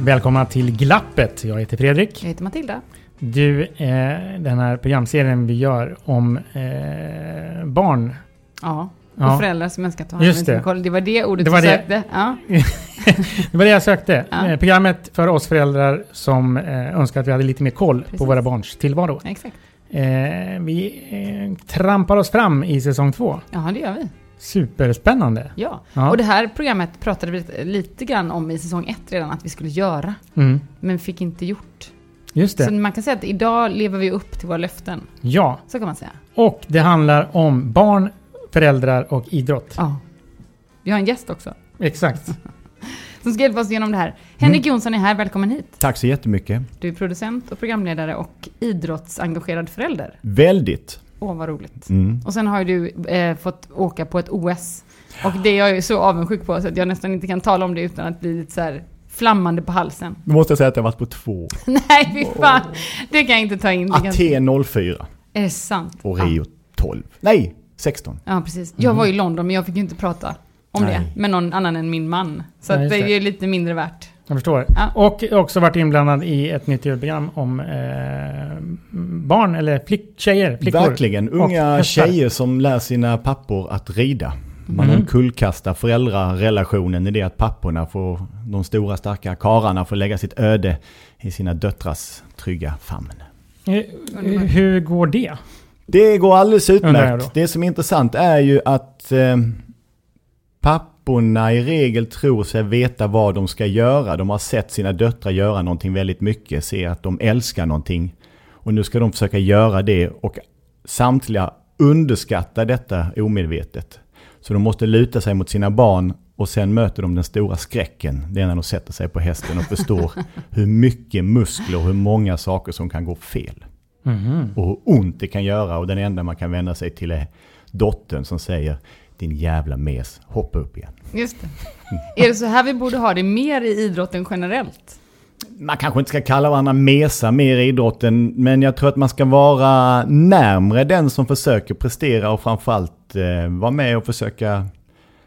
Välkomna till Glappet. Jag heter Fredrik. Jag heter Matilda. Du, eh, den här programserien vi gör om eh, barn. Ja. Och Ja. föräldrar som önskar ta hand Just det. koll. Det var det ordet Det var du det. sökte. Ja. Det var det jag sökte. Ja. Eh, programmet för oss föräldrar som eh, önskar att vi hade lite mer koll Precis. på våra barns tillvaro. Exakt. Eh, vi trampar oss fram i säsong två. Ja, det gör vi. Superspännande. Ja. Ja. Och det här programmet pratade vi lite, grann om i säsong ett redan att vi skulle göra. Mm. Men fick inte gjort. Just Så det. man kan säga att idag lever vi upp till våra löften. Ja. Så kan man säga. Och det handlar om barn, föräldrar och idrott. Ja. Vi har en gäst också. Exakt. Som ska hjälpa oss igenom det här. Henrik Mm. Jonsson är här, välkommen hit. Tack så jättemycket. Du är producent och programledare och idrottsengagerad förälder. Väldigt. Åh, vad roligt. Mm. Och sen har ju du eh, fått åka på ett OS. Och det är jag ju så avundsjuk på så att jag nästan inte kan tala om det utan att bli lite så här flammande på halsen. Då måste jag säga att jag har varit på två. Nej, fy fan. Det kan jag inte ta in. Aten 04 Är det sant? och Rio 12. Nej, 16. Ja, precis. Jag var i London men jag fick ju inte prata om Nej. det med någon annan än min man. Så Nej, det är lite mindre värt. Jag förstår. Ja. Och också varit inblandad i ett nytt program om eh, barn, eller flick, tjejer, flickor. Verkligen. Unga tjejer som lär sina pappor att rida. Man Mm. omkullkastar föräldrarelationen i det att papporna får, de stora starka kararna får lägga sitt öde i sina döttrars trygga famn. Eh, Hur går det? Det går alldeles utmärkt. Det som är intressant är ju att eh, papporna i regel tror sig veta vad de ska göra. De har sett sina döttrar göra någonting väldigt mycket, ser att de älskar någonting. Och nu ska de försöka göra det och samtliga underskattar detta omedvetet. Så de måste luta sig mot sina barn och sen möter de den stora skräcken. Det är när de sätter sig på hästen och förstår hur mycket muskler och hur många saker som kan gå fel Mhm. och hur ont det kan göra och den enda man kan vända sig till är dottern som säger din jävla mes, hoppa upp igen. Just det. Är det så här vi borde ha det mer i idrotten generellt? Man kanske inte ska kalla varandra mesa mer i idrotten, men jag tror att man ska vara närmre den som försöker prestera och framförallt eh, vara med och försöka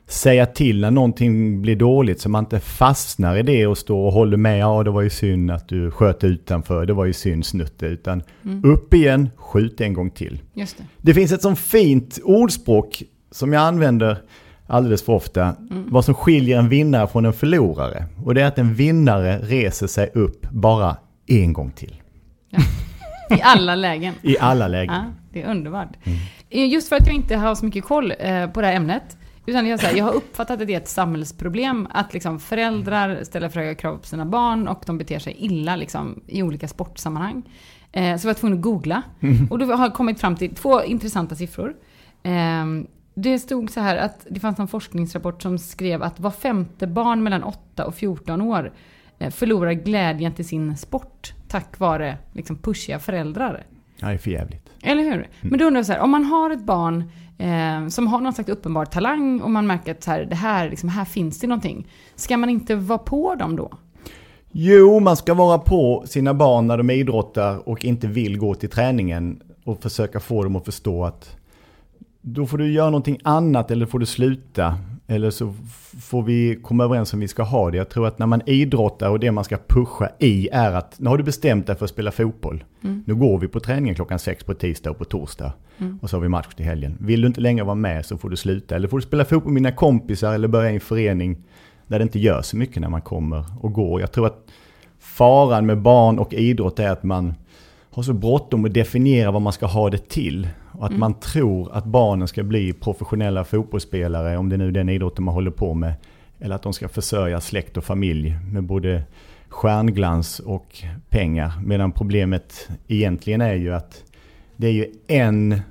säga till när någonting blir dåligt så man inte fastnar i det och står och håller med. Ja, det var ju synd att du sköt utanför, det var ju synd snutte. Utan upp igen, skjut en gång till. Just det. Det finns ett sånt fint ordspråk som jag använder alldeles för ofta. Vad som skiljer en vinnare från en förlorare. Och det är att en vinnare reser sig upp bara en gång till. I alla lägen. I alla lägen. Ja, det är underbart. Eh, Just för att jag inte har så mycket koll eh, på det här ämnet. Utan jag, här, jag har uppfattat att det är ett samhällsproblem att liksom föräldrar ställer för höga krav på sina barn och de beter sig illa liksom, i olika sportsammanhang. Eh, så jag var tvungen att googla. Och då har jag kommit fram till två intressanta siffror. Eh, det stod så här att det fanns en forskningsrapport som skrev att var femte barn mellan 8 och 14 år eh, förlorar glädjen till sin sport tack vare liksom, pushiga föräldrar. Ja, det är för jävligt. Eller hur? Men då undrar jag så här, om man har ett barn eh, som har någon slags uppenbar talang och man märker att så här, det här, liksom, här finns det någonting. Ska man inte vara på dem då? Jo, man ska vara på sina barn när de idrottar och inte vill gå till träningen och försöka få dem att förstå att då får du göra någonting annat eller får du sluta. Eller så får vi komma överens om vi ska ha det. Jag tror att när man idrottar och det man ska pusha i är att nu har du bestämt dig för att spela fotboll. Nu går vi på träningen klockan sex på tisdag och på torsdag. Och så har vi match till helgen. Vill du inte längre vara med så får du sluta. Eller får du spela fotboll med dina kompisar eller börja i en förening där det inte gör så mycket när man kommer och går. Jag tror att faran med barn och idrott är att man har så bråttom att definiera vad man ska ha det till. Att man tror att barnen ska bli professionella fotbollsspelare, om det nu är den idrotten man håller på med. Eller att de ska försörja släkt och familj med både stjärnglans och pengar. Medan problemet egentligen är ju att det är ju en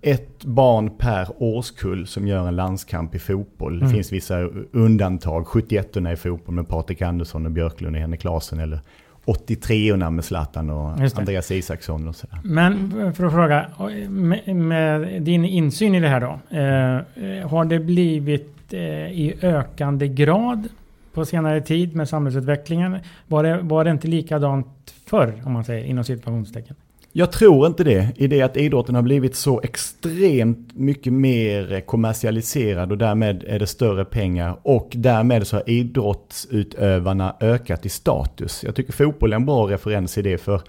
ett barn per årskull som gör en landskamp i fotboll. Det finns vissa undantag. 71 i fotboll med Patrik Andersson och Björklund och Henrik Klasen. Eller 83 med Zlatan och. Andreas Isaksson och sådär. Men för att fråga, med, med din insyn i det här då. Eh, har det blivit eh, i ökande grad på senare tid med samhällsutvecklingen? Var det, var det inte likadant förr, om man säger, inom situationstecken? Jag tror inte det, i det att idrotten har blivit så extremt mycket mer kommersialiserad och därmed är det större pengar och därmed så har idrottsutövarna ökat i status. Jag tycker fotboll är en bra referens i det för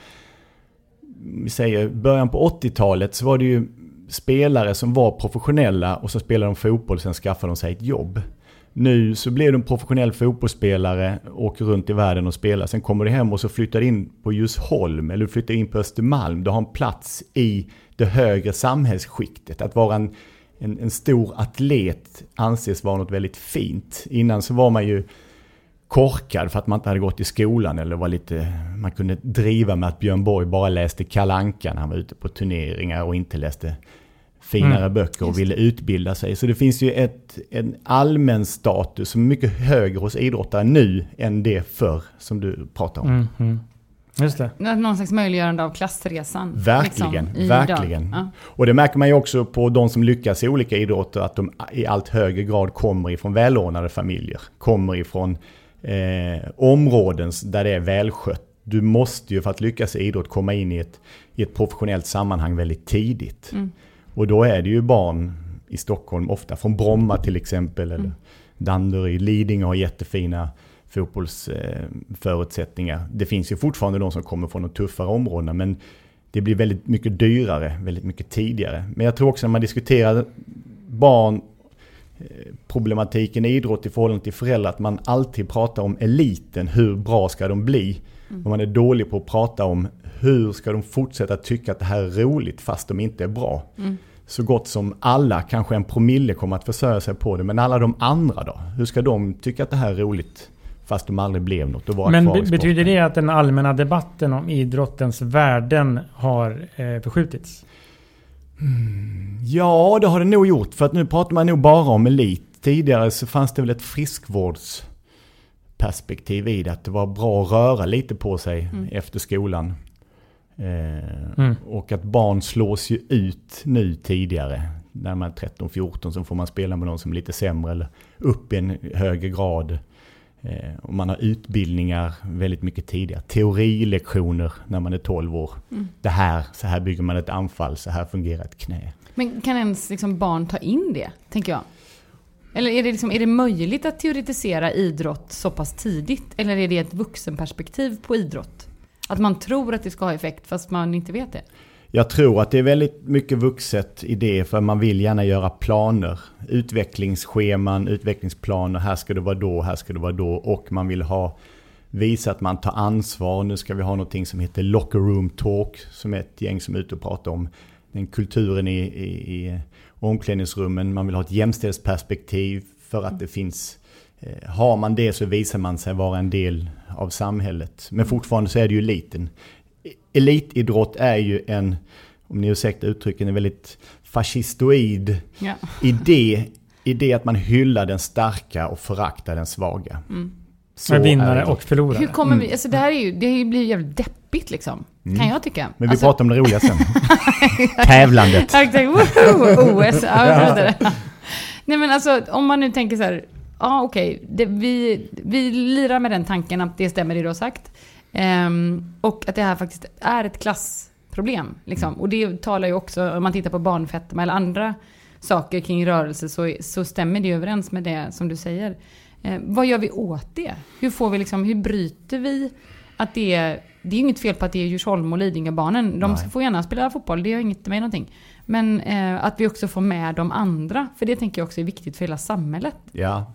vi säger början på 80-talet så var det ju spelare som var professionella och så spelade de fotboll och sen skaffade de sig ett jobb. Nu så blev du en professionell fotbollsspelare, åker runt i världen och spelar. Sen kommer du hem och så flyttar du in på Djursholm eller du flyttar in på Östermalm. Du har en plats i det högre samhällsskiktet. Att vara en, en, en stor atlet anses vara något väldigt fint. Innan så var man ju korkad för att man inte hade gått i skolan eller var lite, man kunde driva med att Björn Borg bara läste Kalanka när han var ute på turneringar och inte läste finare böcker och ville utbilda sig. Så det finns ju ett, en allmän status som är mycket högre hos idrottare nu än det förr som du pratar om. Mm, mm. Just det. Någon slags möjliggörande av klassresan. Verkligen, liksom, verkligen. Ja. Och det märker man ju också på de som lyckas i olika idrotter att de i allt högre grad kommer ifrån välordnade familjer. Kommer ifrån eh, områden där det är välskött. Du måste ju för att lyckas i idrott komma in i ett, i ett professionellt sammanhang väldigt tidigt. Och då är det ju barn i Stockholm, ofta från Bromma till exempel, eller Danderyd, Lidingö har jättefina fotbollsförutsättningar. Det finns ju fortfarande de som kommer från de tuffare områdena, men det blir väldigt mycket dyrare, väldigt mycket tidigare. Men jag tror också när man diskuterar barn, eh, problematiken i idrott i förhållande till föräldrar, att man alltid pratar om eliten, hur bra ska de bli? Och man är dålig på att prata om hur ska de fortsätta tycka att det här är roligt fast de inte är bra. Så gott som alla, kanske en promille kommer att försörja sig på det, men alla de andra då? Hur ska de tycka att det här är roligt fast de aldrig blev något och vara Men kvar i betyder det att den allmänna debatten om idrottens värden har eh, förskjutits? Ja, det har det nog gjort. För att nu pratar man nog bara om elit. Tidigare så fanns det väl ett friskvårdsperspektiv i det. Att det var bra att röra lite på sig efter skolan. Eh, Mm. Och att barn slås ju ut nu tidigare. När man är 13-14 så får man spela med någon som är lite sämre eller upp i en högre grad. Eh, och man har utbildningar väldigt mycket tidigare. Teorilektioner när man är 12 år. Det här, så här bygger man ett anfall, så här fungerar ett knä. Men kan ens liksom barn ta in det, tänker jag? Eller är det, liksom, är det möjligt att teoretisera idrott så pass tidigt? Eller är det ett vuxenperspektiv på idrott? Att man tror att det ska ha effekt fast man inte vet det? Jag tror att det är väldigt mycket vuxet i det för man vill gärna göra planer. Utvecklingsscheman, utvecklingsplaner. Här ska det vara då, här ska det vara då. Och man vill ha visa att man tar ansvar. Nu ska vi ha någonting som heter Locker Room Talk. Som är ett gäng som är ute och pratar om den kulturen i, i, i omklädningsrummen. Man vill ha ett jämställdhetsperspektiv för att det finns eh, har man det så visar man sig vara en del av samhället. Men fortfarande så är det ju eliten. Elitidrott är ju en, om ni ursäktar uttrycken, en väldigt fascistoid Ja. idé. Idé att man hyllar den starka och föraktar den svaga. Mm. Så vinnare och förlorare. Hur kommer vi, alltså det här är ju, det blir ju jävligt deppigt liksom. Kan jag tycka. Men vi alltså, pratar om det roliga sen. Tävlandet. Ja, exakt. Woho! OS. Ja. Nej men alltså om man nu tänker så här. Ja okej, det- vi, vi lirar med den tanken att det stämmer det du har sagt. Ehm, och att det här faktiskt är ett klassproblem. Liksom. Och det talar ju också, om man tittar på barnfetma eller andra saker kring rörelse så, så stämmer det överens med det som du säger. Eh, vad gör vi åt det? Hur får vi liksom, hur bryter vi att det är, det är inget fel på att det är Djursholm och Lidingöbarnen. De Nej. får gärna spela fotboll, det gör inget med någonting. Men eh, att vi också får med de andra, för det tänker jag också är viktigt för hela samhället. Ja.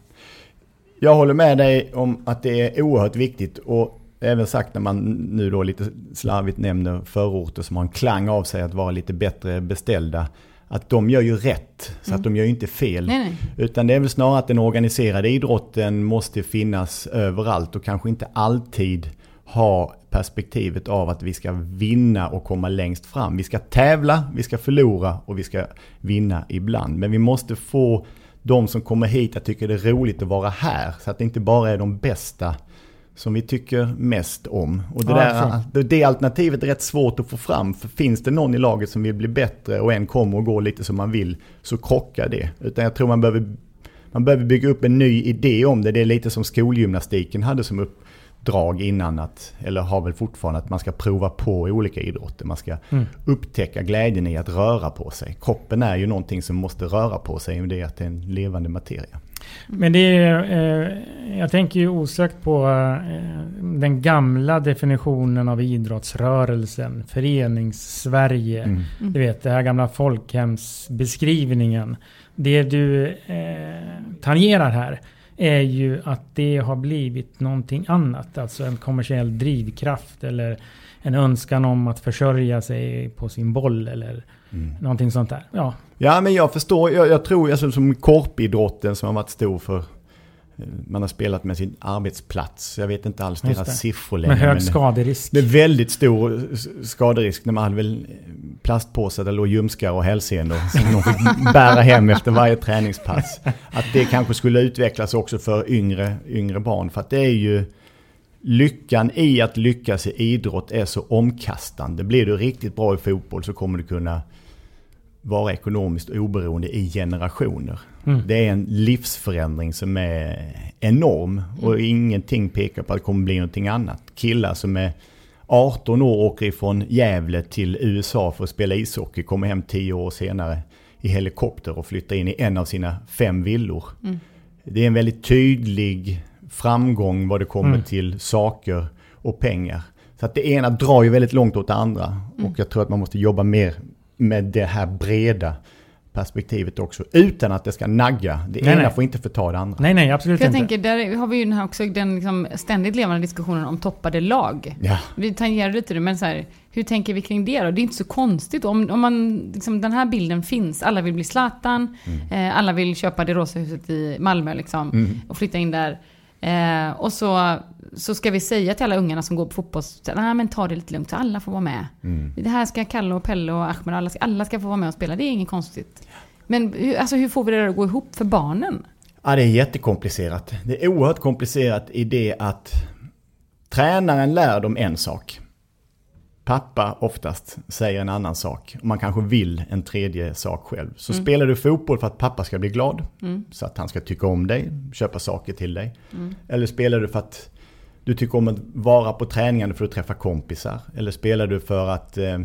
Jag håller med dig om att det är oerhört viktigt och även sagt när man nu då lite slarvigt nämner förorter som har en klang av sig att vara lite bättre beställda. Att de gör ju rätt, så att de gör ju inte fel. Nej, nej. Utan det är väl snarare att den organiserade idrotten måste finnas överallt och kanske inte alltid ha perspektivet av att vi ska vinna och komma längst fram. Vi ska tävla, vi ska förlora och vi ska vinna ibland. Men vi måste få de som kommer hit att tycka det är roligt att vara här. Så att det inte bara är de bästa som vi tycker mest om. Och det, Ja, där, det, alternativet är rätt svårt att få fram. För finns det någon i laget som vill bli bättre och en kommer och går lite som man vill så krockar det. Utan jag tror man behöver, man behöver bygga upp en ny idé om det. Det är lite som skolgymnastiken hade som uppdrag innan att, eller har väl fortfarande, att man ska prova på i olika idrotter. Man ska upptäcka glädjen i att röra på sig. Kroppen är ju någonting som måste röra på sig, och det är att det är en levande materia. Men det är, eh, jag tänker ju osökt på eh, den gamla definitionen av idrottsrörelsen. Förenings-Sverige. Mm. Du vet, det här gamla folkhemsbeskrivningen. Det du eh, tangerar här är ju att det har blivit någonting annat. Alltså en kommersiell drivkraft eller en önskan om att försörja sig på sin boll eller någonting sånt där. Ja, Ja, men jag förstår. Jag, jag tror alltså, som korpidrotten som har varit stor för man har spelat med sin arbetsplats. Jag vet inte alls deras siffror längre. med hög men skaderisk. Det är väldigt stor skaderisk när man hade väl plastpåsar där låg ljumskar och hälsenor som de fick bära hem efter varje träningspass. Att det kanske skulle utvecklas också för yngre, yngre barn. För att det är ju lyckan i att lyckas i idrott är så omkastande. Blir du riktigt bra i fotboll så kommer du kunna vara ekonomiskt oberoende i generationer. Det är en livsförändring som är enorm och ingenting pekar på att det kommer bli någonting annat. Killar som är 18 år åker ifrån Gävle till USA för att spela ishockey, kommer hem 10 år senare i helikopter och flyttar in i en av sina fem villor. Det är en väldigt tydlig framgång vad det kommer till saker och pengar. Så att det ena drar ju väldigt långt åt det andra. Och jag tror att man måste jobba mer med det här breda perspektivet också. Utan att det ska nagga. Det Nej, ena nej. får inte förta det andra. Nej, nej, absolut jag inte. tänker, där har vi ju den här också den liksom ständigt levande diskussionen om toppade lag. Ja. Vi tangerar lite det, men så här, hur tänker vi kring det då? Det är inte så konstigt. Om, om man, liksom, den här bilden finns, alla vill bli Zlatan, eh, alla vill köpa det rosa huset i Malmö liksom, och flytta in där. Eh, och så, så ska vi säga till alla ungarna som går på fotboll, nej men ta det lite lugnt så alla får vara med. Det här ska Kalle och Pelle och Ahmed, alla ska, alla ska få vara med och spela, det är inget konstigt. Men hur- alltså, hur får vi det att gå ihop för barnen? Ja, det är jättekomplicerat. Det är oerhört komplicerat i det att tränaren lär dem en sak. Pappa oftast säger en annan sak. Och man kanske vill en tredje sak själv. Så spelar du fotboll för att pappa ska bli glad. Så att han ska tycka om dig, köpa saker till dig. Eller spelar du för att du tycker om att vara på träningarna för att träffa kompisar. Eller spelar du för att eh,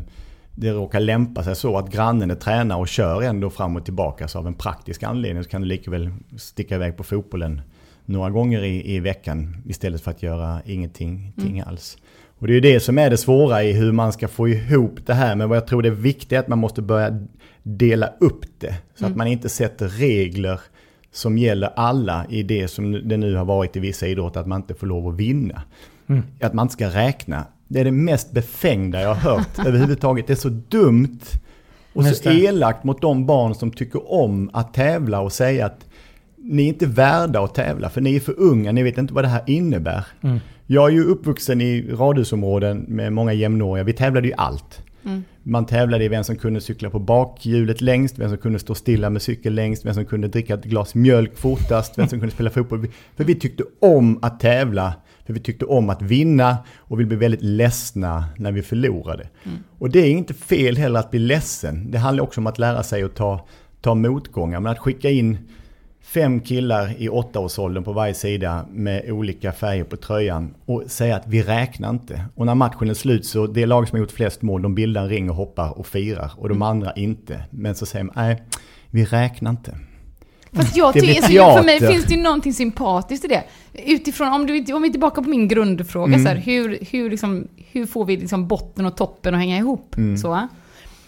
det råkar lämpa sig så att grannen är tränare och kör ändå fram och tillbaka. Så av en praktisk anledning så kan du lika väl sticka iväg på fotbollen några gånger i, i veckan istället för att göra ingenting ting alls. Och det är ju det som är det svåra i hur man ska få ihop det här. Men vad jag tror det är viktigt är att man måste börja dela upp det. Så att man inte sätter regler som gäller alla i det som det nu har varit i vissa idrotter, att man inte får lov att vinna. Att man inte ska räkna. Det är det mest befängda jag har hört överhuvudtaget. Det är så dumt Och Just så det. elakt mot de barn som tycker om att tävla och säga att ni är inte värda att tävla för ni är för unga, ni vet inte vad det här innebär. Mm. Jag är ju uppvuxen i radhusområden med många jämnåriga, vi tävlade ju allt. Man tävlade i vem som kunde cykla på bakhjulet längst, vem som kunde stå stilla med cykel längst, vem som kunde dricka ett glas mjölk fortast, vem som kunde spela fotboll. För vi tyckte om att tävla, för vi tyckte om att vinna och vi blev väldigt ledsna när vi förlorade. Och det är inte fel heller att bli ledsen. Det handlar också om att lära sig att ta, ta motgångar. Men att skicka in fem killar i åttaårsåldern på varje sida med olika färger på tröjan och säga att vi räknar inte. Och när matchen är slut så det lag som har gjort flest mål, de bildar en ring och hoppar och firar och de andra inte. Men så säger man, nej, vi räknar inte. Fast jag tycker, för mig finns det ju någonting sympatiskt i det. Utifrån, om, du, om vi är tillbaka på min grundfråga, Mm. så här, hur, hur, liksom, hur får vi liksom botten och toppen att hänga ihop? Mm. Så,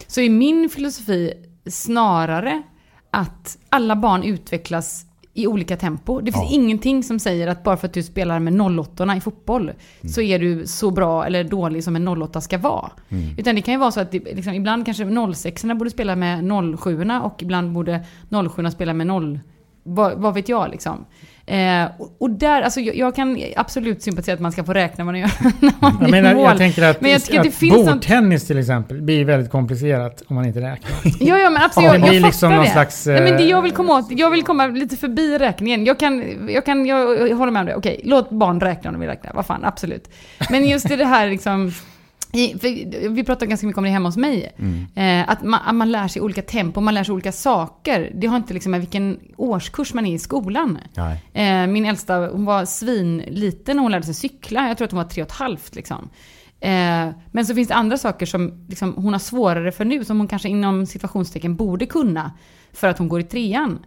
så är min filosofi snarare att alla barn utvecklas i olika tempo. Det finns Ja. ingenting som säger att bara för att du spelar med 08 i fotboll så är du så bra eller dålig som en 08 ska vara. Utan det kan ju vara så att det, liksom, ibland kanske 06 borde spela med 07 och ibland borde 07 spela med 0. Vad, vad vet jag liksom. Eh, och, och där, alltså jag, jag kan absolut sympatisera att man ska få räkna vad man gör när man Jag, menar, mål. jag tänker att, Men jag tycker att att det finns något- bordtennis till exempel blir väldigt komplicerat om man inte räknar. Ja, ja men absolut. Ja, jag, det blir liksom någon det. slags, Nej, men det eh, jag vill komma åt, jag vill komma lite förbi räkningen. Jag kan, jag kan, jag, jag håller med om det. Okej, låt barn räkna om de vill räkna. Vad fan, absolut. Men just det här liksom, i, vi pratar ganska mycket om det hemma hos mig. Eh, att, man, att man lär sig olika tempo, man lär sig olika saker. Det har inte liksom med vilken årskurs man är i skolan. Eh, min äldsta, hon var svinliten när hon lärde sig cykla. Jag tror att hon var tre och ett halvt liksom. Eh, men så finns det andra saker som liksom, hon har svårare för nu, som hon kanske inom situationstecken borde kunna. För att hon går i trean.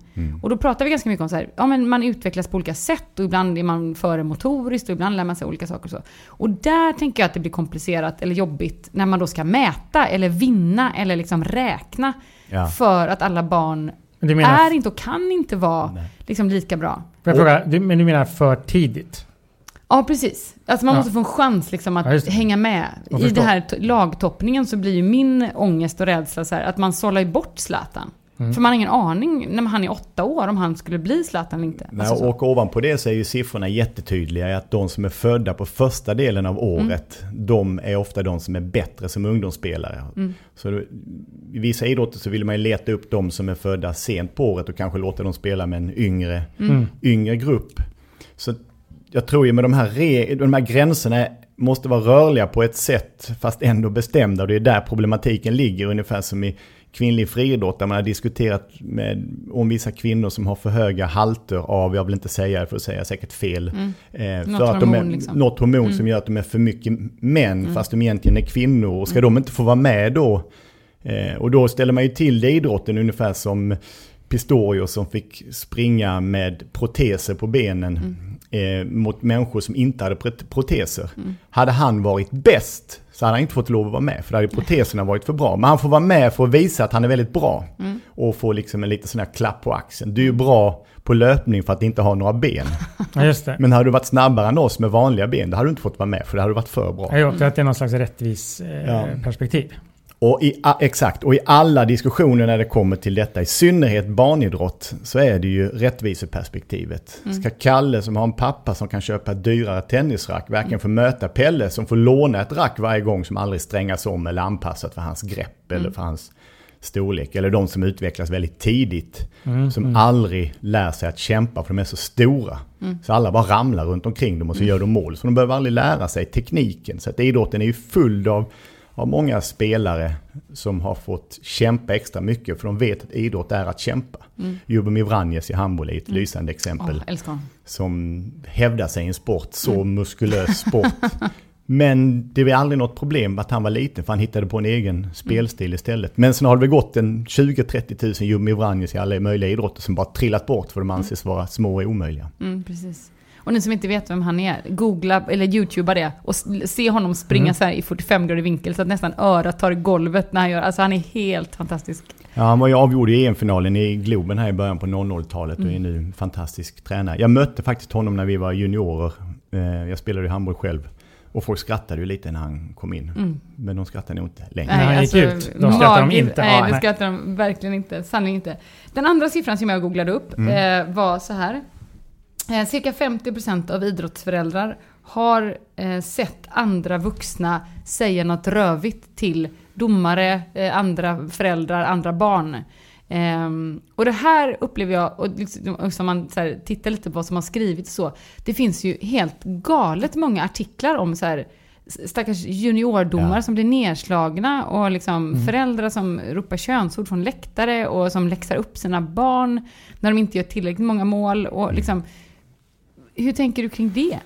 Och då pratar vi ganska mycket om så här, ja men man utvecklas på olika sätt och ibland är man före motoriskt och ibland lär man sig olika saker och så. Och där tänker jag att det blir komplicerat eller jobbigt när man då ska mäta eller vinna eller liksom räkna. Ja. För att alla barn är inte och kan inte vara liksom lika bra. får jag fråga, men du menar för tidigt? Ja, precis. Alltså man Ja. måste få en chans liksom att Ja, hänga med. Jag I det här lagtoppningen så blir ju min ångest och rädsla så här, att man sållar ju bort Zlatan. Mm. För man har ingen aning när han är åtta år om han skulle bli Zlatan eller inte. Nej, Alltså så. och ovanpå det så är ju siffrorna jättetydliga. Att de som är födda på första delen av året, de är ofta de som är bättre som ungdomsspelare. Så då, I vissa idrotter så vill man ju leta upp de som är födda sent på året och kanske låta dem spela med en yngre, yngre grupp. Så jag tror ju med de här, re, de här gränserna måste vara rörliga på ett sätt fast ändå bestämda. Det är där problematiken ligger, ungefär som i kvinnlig friidrott där man har diskuterat med, om vissa kvinnor som har för höga halter av, jag vill inte säga för att säga säkert fel, eh, Något för att de är, liksom. något hormon som gör att de är för mycket män fast de egentligen är kvinnor. Och ska de inte få vara med då? Eh, och då ställer man ju till det i idrotten ungefär som Pistorius som fick springa med proteser på benen eh, mot människor som inte hade prot- proteser. Hade han varit bäst så hade han inte fått lov att vara med för då hade proteserna varit för bra. Men han får vara med för att visa att han är väldigt bra. Och få liksom en liten sån här klapp på axeln. Du är bra på löpning för att inte ha några ben. Ja. Men hade du varit snabbare än oss med vanliga ben, då hade du inte fått vara med för det hade du varit för bra. Jag tror att det är någon slags rättvis eh, Ja. perspektiv. Och i, exakt, och i alla diskussioner när det kommer till detta, i synnerhet barnidrott, så är det ju rättviseperspektivet. Ska Kalle som har en pappa som kan köpa ett dyrare tennisrack verkligen få möta Pelle som får låna ett rack varje gång som aldrig strängas om eller anpassat för hans grepp eller för hans storlek. Eller de som utvecklas väldigt tidigt. som aldrig lär sig att kämpa för de är så stora. Så alla bara ramlar runt omkring dem och så gör de mål. Så de behöver aldrig lära sig tekniken. Så att idrotten är ju full av, av många spelare som har fått kämpa extra mycket. För de vet att idrott är att kämpa. Mm. Jubomir Vranjes i handboll är ett lysande exempel honom. som hävdar sig i en sport, så muskulös sport. Men det var aldrig något problem att han var liten för han hittade på en egen spelstil istället. Men sen har det väl gått en 20-30 tusen Jumi Vranjes i alla möjliga idrotter som bara trillat bort för de anses vara små och omöjliga. Mm, precis. Och ni som inte vet vem han är, googla eller youtuba det och se honom springa så här i 45 grader vinkel så att nästan örat tar golvet när han gör, alltså han är helt fantastisk. Ja, han var ju avgjord i EM-finalen i Globen här i början på 00-talet och är nu en fantastisk tränare. Jag mötte faktiskt honom när vi var juniorer. Eh, Jag spelade ju handboll själv. Och folk skrattade ju lite när han kom in. Men de skrattade nog inte längre. När han gick ut, då skrattar de inte. Nej, det nej. skrattar de verkligen inte. Sannerligen inte. Den andra siffran som jag googlade upp Mm. eh, var så här. Eh, cirka 50% av idrottsföräldrar har eh, sett andra vuxna säga något rövigt till domare, eh, andra föräldrar, andra barn. Ehm, och det här upplever jag, och liksom, man så här, tittar lite på vad som har skrivits så, det finns ju helt galet många artiklar om så här, stackars juniordomare Ja. som blir nedslagna och liksom föräldrar som ropar könsord från läktare och som läxar upp sina barn när de inte gör tillräckligt många mål. Och liksom, hur tänker du kring det?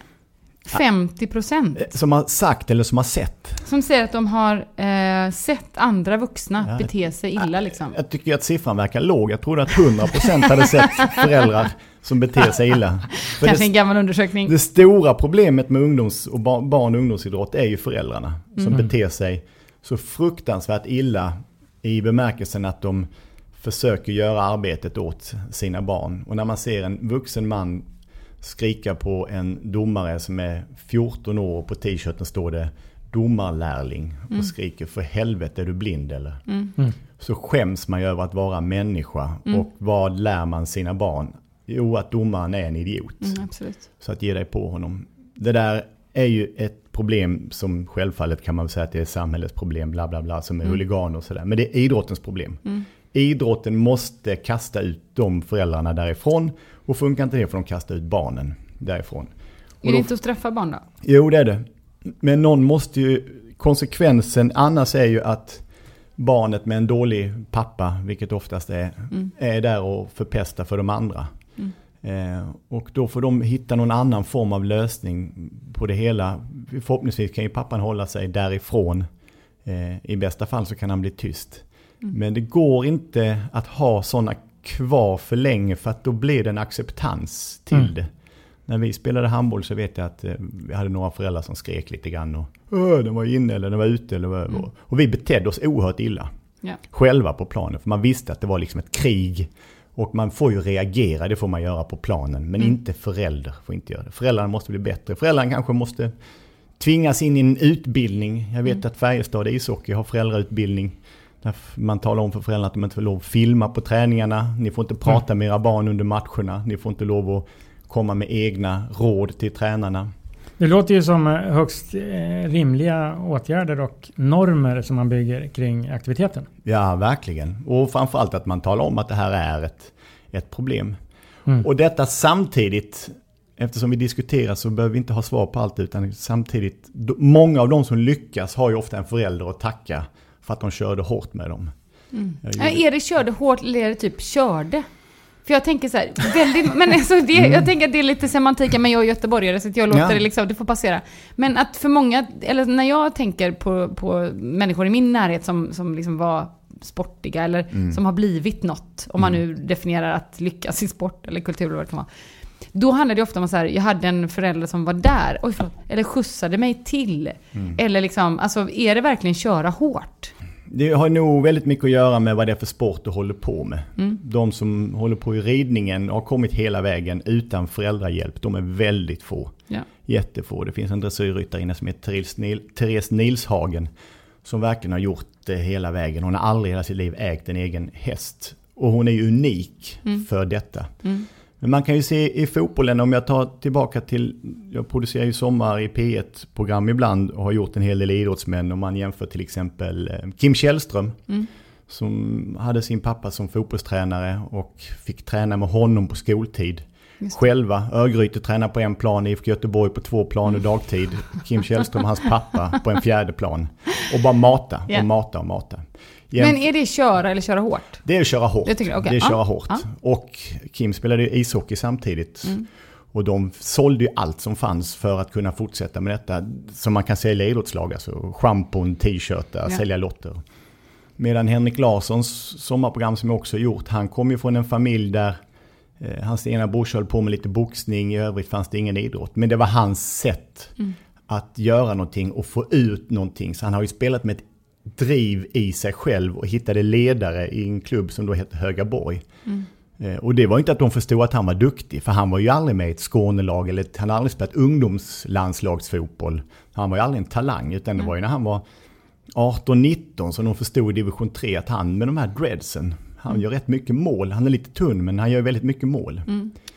50 procent Som har sagt eller som har sett. som säger att de har eh, sett andra vuxna Ja. bete sig illa liksom. Jag tycker att siffran verkar låg. Jag trodde att 100% hade sett föräldrar som beter sig illa. För Kanske det, en gammal undersökning. det stora problemet med ungdoms och bar- barn och ungdomsidrott är ju föräldrarna. Som beter sig så fruktansvärt illa i bemärkelsen att de försöker göra arbetet åt sina barn. Och när man ser en vuxen man skrika på en domare som är 14 år och på t-shirten står det domarlärling och skriker för helvete är du blind eller? Så skäms man ju över att vara människa och vad lär man sina barn? Jo, att domaren är en idiot. Mm, absolut. Så att ge dig på honom. Det där är ju ett problem som självfallet kan man säga att det är samhällets problem, bla bla bla, som är huliganer och sådär. Men det är idrottens problem. Idrotten måste kasta ut de föräldrarna därifrån och funkar inte det får de kasta ut barnen därifrån. Är det inte att straffa barn då? Jo, det är det. Men någon måste ju, konsekvensen annars är ju att barnet med en dålig pappa, vilket oftast är, är där och förpestar för de andra. Eh, och då får de hitta någon annan form av lösning på det hela. Förhoppningsvis kan ju pappan hålla sig därifrån. Eh, I bästa fall så kan han bli tyst. Men det går inte att ha sådana kvar för länge för att då blir det en acceptans till Mm. det. När vi spelade handboll så vet jag att eh, vi hade några föräldrar som skrek lite grann och den var inne eller den var ute eller vad Och vi betedde oss oerhört illa. Ja. Själva på planen. För man visste att det var liksom ett krig. Och man får ju reagera, det får man göra på planen. Men inte förälder får inte göra det. Föräldrarna måste bli bättre. Föräldrarna kanske måste tvingas in i en utbildning. Jag vet att Färjestad ishockey har föräldrautbildning. Man talar om för föräldrarna att de inte får lov att filma på träningarna. Ni får inte prata med era barn under matcherna. Ni får inte lov att komma med egna råd till tränarna. Det låter ju som eh, högst eh, rimliga åtgärder och normer som man bygger kring aktiviteten. Ja, verkligen. Och framförallt att man talar om att det här är ett, ett problem. Mm. Och detta samtidigt, eftersom vi diskuterar så behöver vi inte ha svar på allt, utan samtidigt, många av de som lyckas har ju ofta en förälder att tacka för att de körde hårt med dem. Jag Ja, det körde hårt eller är det typ körde? För jag tänker så här, väldigt, men alltså det, jag tänker att det är lite semantik, men jag är göteborgare så jag låter Mm. Ja. det liksom, det får passera. Men att för många, eller när jag tänker på, på människor i min närhet som, som liksom var sportiga eller Mm. som har blivit något, om man nu definierar att lyckas i sport eller kultur eller vad det kan vara. Då handlar det ofta om att jag hade en förälder som var där, oj förlåt, eller skjutsade mig till. Mm. Eller liksom, alltså är det verkligen köra hårt? Det har nog väldigt mycket att göra med vad det är för sport du håller på med. Mm. De som håller på i ridningen har kommit hela vägen utan föräldrahjälp. De är väldigt få. Ja. Jättefå. Det finns en dressyrryttarinna som heter Therese, Nil, Therese Nilshagen. Som verkligen har gjort det hela vägen. Hon har aldrig i hela sitt liv ägt en egen häst. Och hon är ju unik för detta. Men man kan ju se i fotbollen, om jag tar tillbaka till, jag producerar ju sommar i P1-program ibland och har gjort en hel del idrottsmän. Om man jämför till exempel eh, Kim Källström. Som hade sin pappa som fotbollstränare och fick träna med honom på skoltid. Själva, Örgryte tränar på en plan, IFK Göteborg på två planer dagtid. Kim Källström och hans pappa på en fjärde plan. Och bara mata Ja. och mata och mata. Men är det köra eller köra hårt? det är att köra hårt. Tycker jag, okej. Det är att köra Ja, hårt. ja. Och Kim spelade ju ishockey samtidigt. Mm. Och de sålde ju allt som fanns för att kunna fortsätta med detta. Som man kan sälja i idrottslag. Alltså schampon, t-shirtar, Ja. sälja lotter. Medan Henrik Larssons sommarprogram som jag också gjort. Han kom ju från en familj där eh, hans ena brorsa höll på med lite boxning. I övrigt fanns det ingen idrott. Men det var hans sätt Mm. att göra någonting och få ut någonting. Så han har ju spelat med ett driv i sig själv och hittade ledare i en klubb som då heter Högaborg. Eh, Och det var inte att de förstod att han var duktig, för han var ju aldrig med i ett Skånelag eller han hade aldrig spelat ungdomslandslagsfotboll. Han var ju aldrig en talang, utan det var ju när han var 18-19 som de förstod i division 3 att han med de här dreadsen, han gör rätt mycket mål. Han är lite tunn men han gör väldigt mycket mål.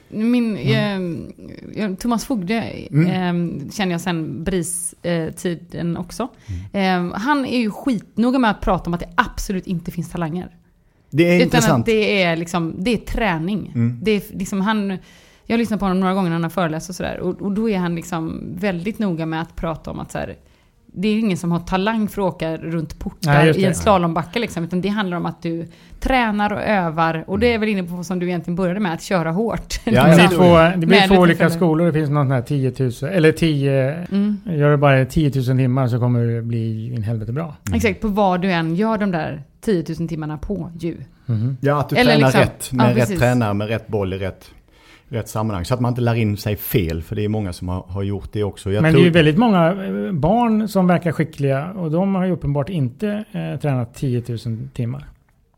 Min, eh, Thomas Fogde eh, känner jag sen BRIS-tiden också. Eh, han är ju skitnoga med att prata om att det absolut inte finns talanger. Det är Utan intressant. att det är, liksom, det är träning. Det är liksom han, jag har lyssnat på honom några gånger när han har föreläst och sådär. Och, och då är han liksom väldigt noga med att prata om att så här, det är ingen som har talang för att åka runt portar Nej, i en slalombacke liksom. Utan det handlar om att du tränar och övar. Och det är väl inne på som du egentligen började med, att köra hårt. Ja, Det blir två, det blir Med två olika skolor. Det finns någon sån här 10 000, eller 10, Mm. gör du bara 10 000 timmar så kommer det bli in helvete bra. Exakt, på vad du än gör de där 10 000 timmarna på ju. Ja, att du Eller tränar liksom- rätt med ja, rätt tränare, med rätt boll i rätt, rätt sammanhang. Så att man inte lär in sig fel, för det är många som har, har gjort det också. Jag Men tror, det är ju väldigt många eh, barn som verkar skickliga och de har ju uppenbart inte eh, tränat 10 000 timmar.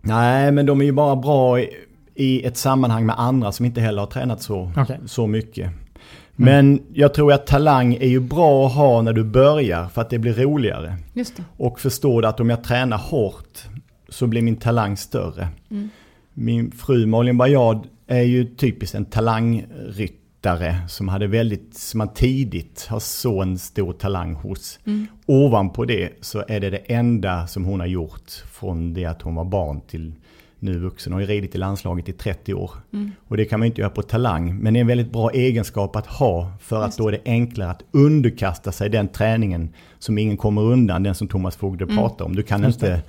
Nej, men de är ju bara bra i, i ett sammanhang med andra som inte heller har tränat så, Okej. så mycket. Men jag tror att talang är ju bra att ha när du börjar för att det blir roligare. Just det. Och förstå att om jag tränar hårt så blir min talang större. Min fru Malin Bajard är ju typiskt en talangryttare som hade väldigt, som man tidigt har så en stor talang hos. Ovanpå det så är det det enda som hon har gjort från det att hon var barn till nu vuxen. Hon har ju ridit i landslaget i 30 år. Och det kan man inte göra på talang. Men det är en väldigt bra egenskap att ha för att då är det enklare att underkasta sig den träningen som ingen kommer undan, den som Thomas Fogde pratar om. Du kan inte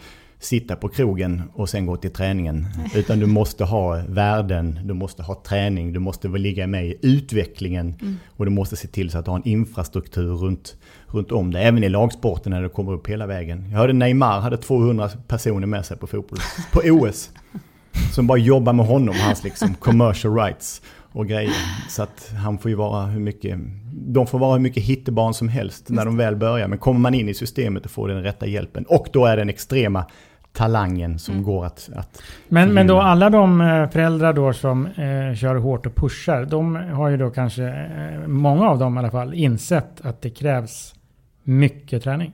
sitta på krogen och sen gå till träningen. Utan du måste ha värden, du måste ha träning, du måste ligga med i utvecklingen. Och du måste se till så att du har en infrastruktur runt, runt om det. Även i lagsporten när du kommer upp hela vägen. Jag hörde Neymar hade 200 personer med sig på fotboll, på OS. Som bara jobbar med honom, hans liksom commercial rights och grejer. Så att han får ju vara hur mycket, de får vara hur mycket hittebarn som helst när de väl börjar. Men kommer man in i systemet och får den rätta hjälpen. Och då är den extrema talangen som går att, att Men, men då alla de eh, föräldrar då som eh, kör hårt och pushar, de har ju då kanske, eh, många av dem i alla fall, insett att det krävs mycket träning.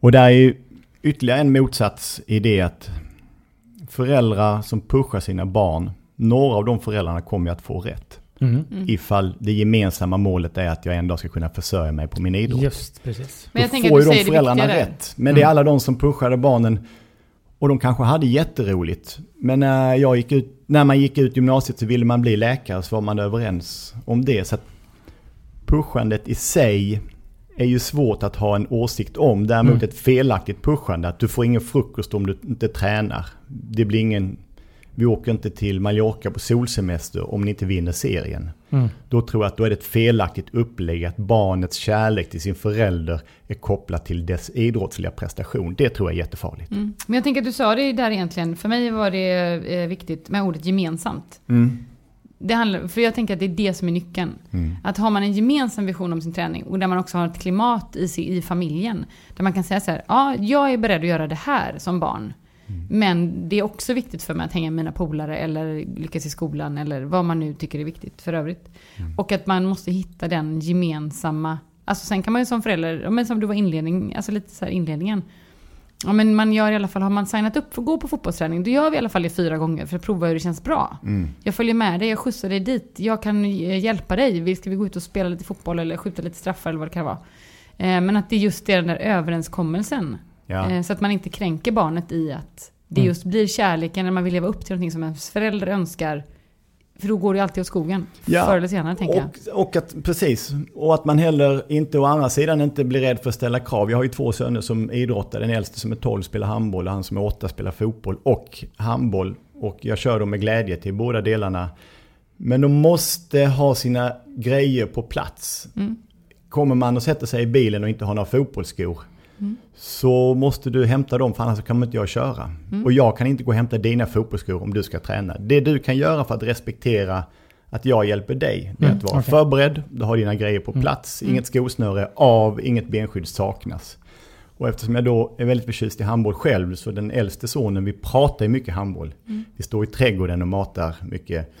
Och där är ju ytterligare en motsats i det att föräldrar som pushar sina barn, några av de föräldrarna kommer ju att få rätt. Mm. Ifall det gemensamma målet är att jag en dag ska kunna försörja mig på min idrott. Just precis. Men jag Då tänker får ju de föräldrarna rätt. Men det är alla de som pushade barnen och de kanske hade jätteroligt. Men när, jag gick ut, när man gick ut gymnasiet så ville man bli läkare så var man överens om det. Så att pushandet i sig är ju svårt att ha en åsikt om. Däremot ett felaktigt pushande, att du får ingen frukost om du inte tränar. Det blir ingen... Vi åker inte till Mallorca på solsemester om ni inte vinner serien. Då tror jag att då är det ett felaktigt upplägg att barnets kärlek till sin förälder är kopplat till dess idrottsliga prestation. Det tror jag är jättefarligt. Men jag tänker att du sa det där egentligen. För mig var det eh, viktigt med ordet gemensamt. Det handlar, för jag tänker att det är det som är nyckeln. Att har man en gemensam vision om sin träning och där man också har ett klimat i, sig- i familjen. Där man kan säga så här, ja, jag är beredd att göra det här som barn. Men det är också viktigt för mig att hänga med mina polare eller lyckas i skolan eller vad man nu tycker är viktigt för övrigt. Och att man måste hitta den gemensamma, alltså sen kan man ju som förälder, men som du var inledning, alltså lite så här inledningen. Ja men man gör i alla fall, har man signat upp för att gå på fotbollsträning, då gör vi i alla fall det fyra gånger för att prova hur det känns bra. Jag följer med dig, jag skjutsar dig dit, jag kan eh, hjälpa dig, ska vi gå ut och spela lite fotboll eller skjuta lite straffar eller vad det kan vara. Eh, Men att det just är den där överenskommelsen. Ja. Eh, Så att man inte kränker barnet i att det just blir kärleken när man vill leva upp till någonting som ens förälder önskar. För då går det alltid åt skogen. Ja. Förr eller senare tänker jag. Och, och att, precis, och att man heller inte å andra sidan inte blir rädd för att ställa krav. Jag har ju två söner som idrottar. Den äldste som är 12 spelar handboll och han som är 8 spelar fotboll och handboll. Och jag kör dem med glädje till båda delarna. Men de måste ha sina grejer på plats. Kommer man och sätter sig i bilen och inte har några fotbollsskor så måste du hämta dem för annars kan inte jag köra. Och jag kan inte gå och hämta dina fotbollsskor om du ska träna. Det du kan göra för att respektera att jag hjälper dig, det är att vara okej. förberedd, du har dina grejer på plats, inget skosnöre av, inget benskydd saknas. Och eftersom jag då är väldigt förtjust i handboll själv så den äldste sonen, vi pratar ju mycket handboll. Vi står i trädgården och matar mycket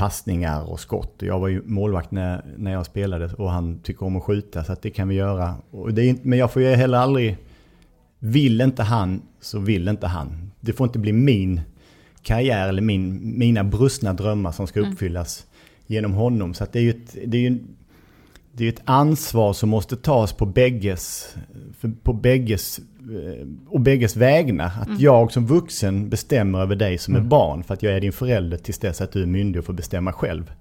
passningar och skott. Jag var ju målvakt när, när jag spelade och han tycker om att skjuta så att det kan vi göra. Och det är inte, men jag får ju heller aldrig... Vill inte han så vill inte han. Det får inte bli min karriär eller min, mina brustna drömmar som ska uppfyllas genom honom. Så att det är ju ett, det är ju, det är ett ansvar som måste tas på bägges, på bägges eh, och bägges vägnar. Att jag som vuxen bestämmer över dig som är barn för att jag är din förälder tills dess att du är myndig och får bestämma själv.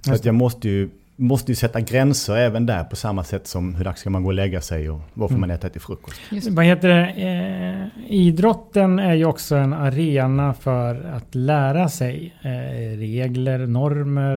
Så att jag måste ju, måste ju sätta gränser även där på samma sätt som hur dags ska man gå och lägga sig och vad får man äta till frukost. Vad heter det? Eh, idrotten är ju också en arena för att lära sig eh, regler, normer.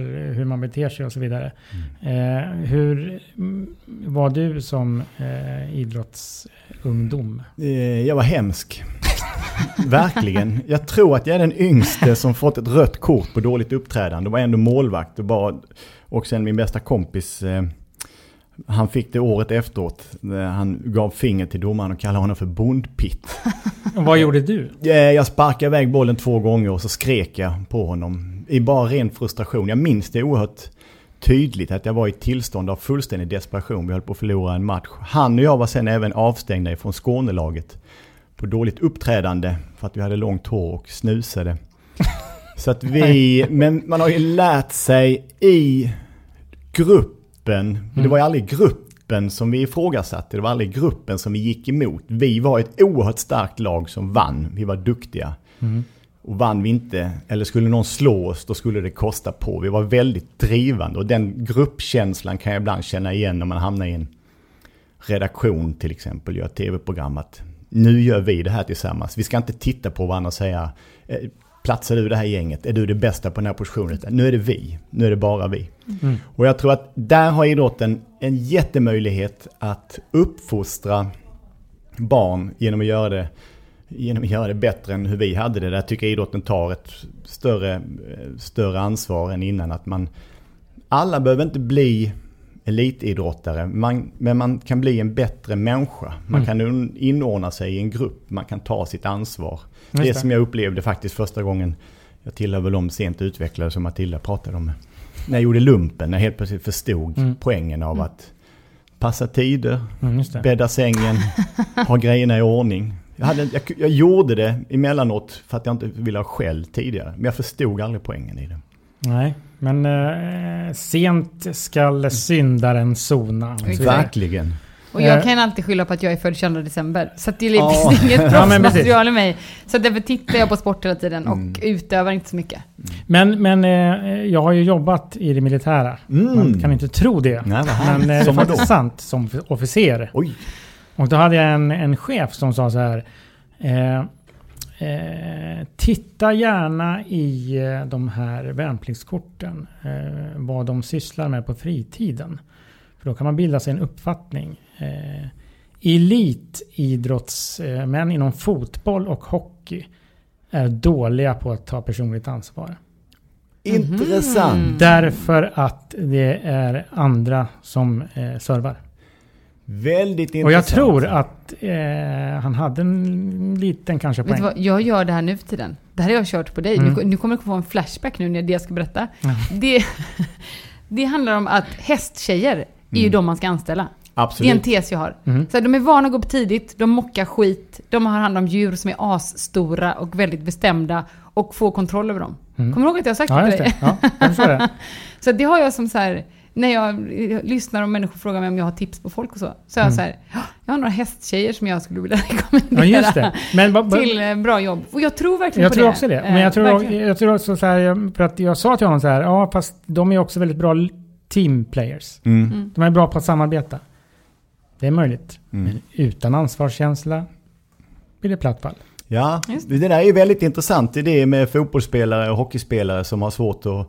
Hur man beter sig och så vidare. Eh, hur mm, var du som eh, idrottsungdom? Eh, Jag var hemsk. Verkligen. Jag tror att jag är den yngste som fått ett rött kort på dåligt uppträdande. Det var ändå målvakt och bara... Och sen min bästa kompis, eh, han fick det året efteråt. när Han gav finger till domaren och kallade honom för bondpitt. Vad gjorde du? Eh, Jag sparkade iväg bollen två gånger och så skrek jag på honom. I bara ren frustration. Jag minns det oerhört tydligt att jag var i ett tillstånd av fullständig desperation. Vi höll på att förlora en match. Han och jag var sen även avstängda från Skånelaget. På dåligt uppträdande för att vi hade långt hår och snusade. Så att vi, men man har ju lärt sig i gruppen, det var ju aldrig gruppen som vi ifrågasatte, det var aldrig gruppen som vi gick emot. Vi var ett oerhört starkt lag som vann, vi var duktiga. Och vann vi inte, eller skulle någon slå oss, då skulle det kosta på. Vi var väldigt drivande och den gruppkänslan kan jag ibland känna igen när man hamnar i en redaktion till exempel, gör tv-program att nu gör vi det här tillsammans. Vi ska inte titta på varandra och säga eh, platsar du i det här gänget? Är du det bästa på den här positionen? Nu är det vi. Nu är det bara vi. Och jag tror att där har idrotten en jättemöjlighet att uppfostra barn genom att göra det genom att göra det bättre än hur vi hade det. Där tycker jag idrotten tar ett större, eh, större ansvar än innan. Att man, alla behöver inte bli elitidrottare. Man, men man kan bli en bättre människa. Man Mm. kan inordna sig i en grupp. Man kan ta sitt ansvar. Det, det. som jag upplevde faktiskt första gången. Jag tillhör väl de sent utvecklade som Matilda pratade om. När jag gjorde lumpen, när jag helt plötsligt förstod Mm. poängen av att passa tider, Mm, bädda sängen, ha grejerna i ordning. Jag, hade, jag, jag gjorde det emellanåt för att jag inte ville ha skäll tidigare. Men jag förstod aldrig poängen i det. Nej, men eh, sent skall syndaren sona. Verkligen. Och jag Eh. kan alltid skylla på att jag är född 22 december. Så det är liksom Ja. inget proffsmaterial i mig. Så därför tittar jag på sport hela tiden och Mm. utövar inte så mycket. Men, men eh, jag har ju jobbat i det militära. Mm. Man kan inte tro det. Nej, Men eh, det är faktiskt sant som officer. Oj. Och då hade jag en, en chef som sa så här. Eh, eh, titta gärna i eh, de här värnpliktskorten. Eh, vad de sysslar med på fritiden. För då kan man bilda sig en uppfattning. Eh, elitidrottsmän inom fotboll och hockey är dåliga på att ta personligt ansvar. Intressant. Därför att det är andra som eh, servar. Väldigt intressant. Och jag tror att eh, han hade en liten kanske Vet du poäng. vad, jag gör det här nu för tiden. Det här har jag kört på dig. Mm. Nu, nu kommer du få en flashback nu när det jag ska berätta. Ja. Det, det handlar om att hästtjejer är ju de man ska anställa. Det är en Absolut. tes jag har. Mm. Så här, de är vana att gå upp tidigt, de mockar skit, de har hand om djur som är asstora och väldigt bestämda och får kontroll över dem. Mm. Kommer du ihåg att jag har sagt Ja, det till dig? Ja, jag det. Så det har jag som så här, när jag eh, lyssnar och människor frågar mig om jag har tips på folk och så. Så är jag Mm. så här, "Ja, jag har några hästtjejer som jag skulle vilja rekommendera Ja, just det. Men, ba, ba, till eh, bra jobb. Och jag tror verkligen jag på tror det. också det. Eh, Men jag tror, verkligen. jag tror också så här, för att jag sa till honom så här, ja fast de är också väldigt bra team players. Mm. De är bra på att samarbeta. Det är möjligt. Mm. Men utan ansvarskänsla blir det platt fall. Ja, Just det där är ju väldigt intressant. Det är det med fotbollsspelare och hockeyspelare som har svårt att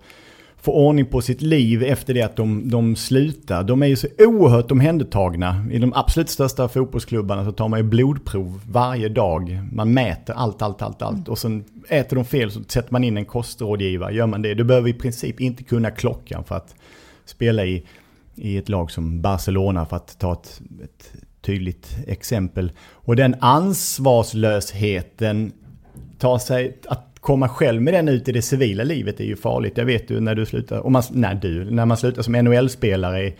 få ordning på sitt liv efter det att de, de slutar. De är ju så oerhört omhändertagna. I de absolut största fotbollsklubbarna så tar man ju blodprov varje dag. Man mäter allt, allt, allt, allt. Och sen äter de fel så sätter man in en kostrådgivare. Gör man det, du behöver i princip inte kunna klockan för att spela i, i ett lag som Barcelona för att ta ett, ett tydligt exempel. Och den ansvarslösheten ta sig, att komma själv med den ut i det civila livet är ju farligt. Jag vet ju när du slutar, man, när du, när man slutar som NHL-spelare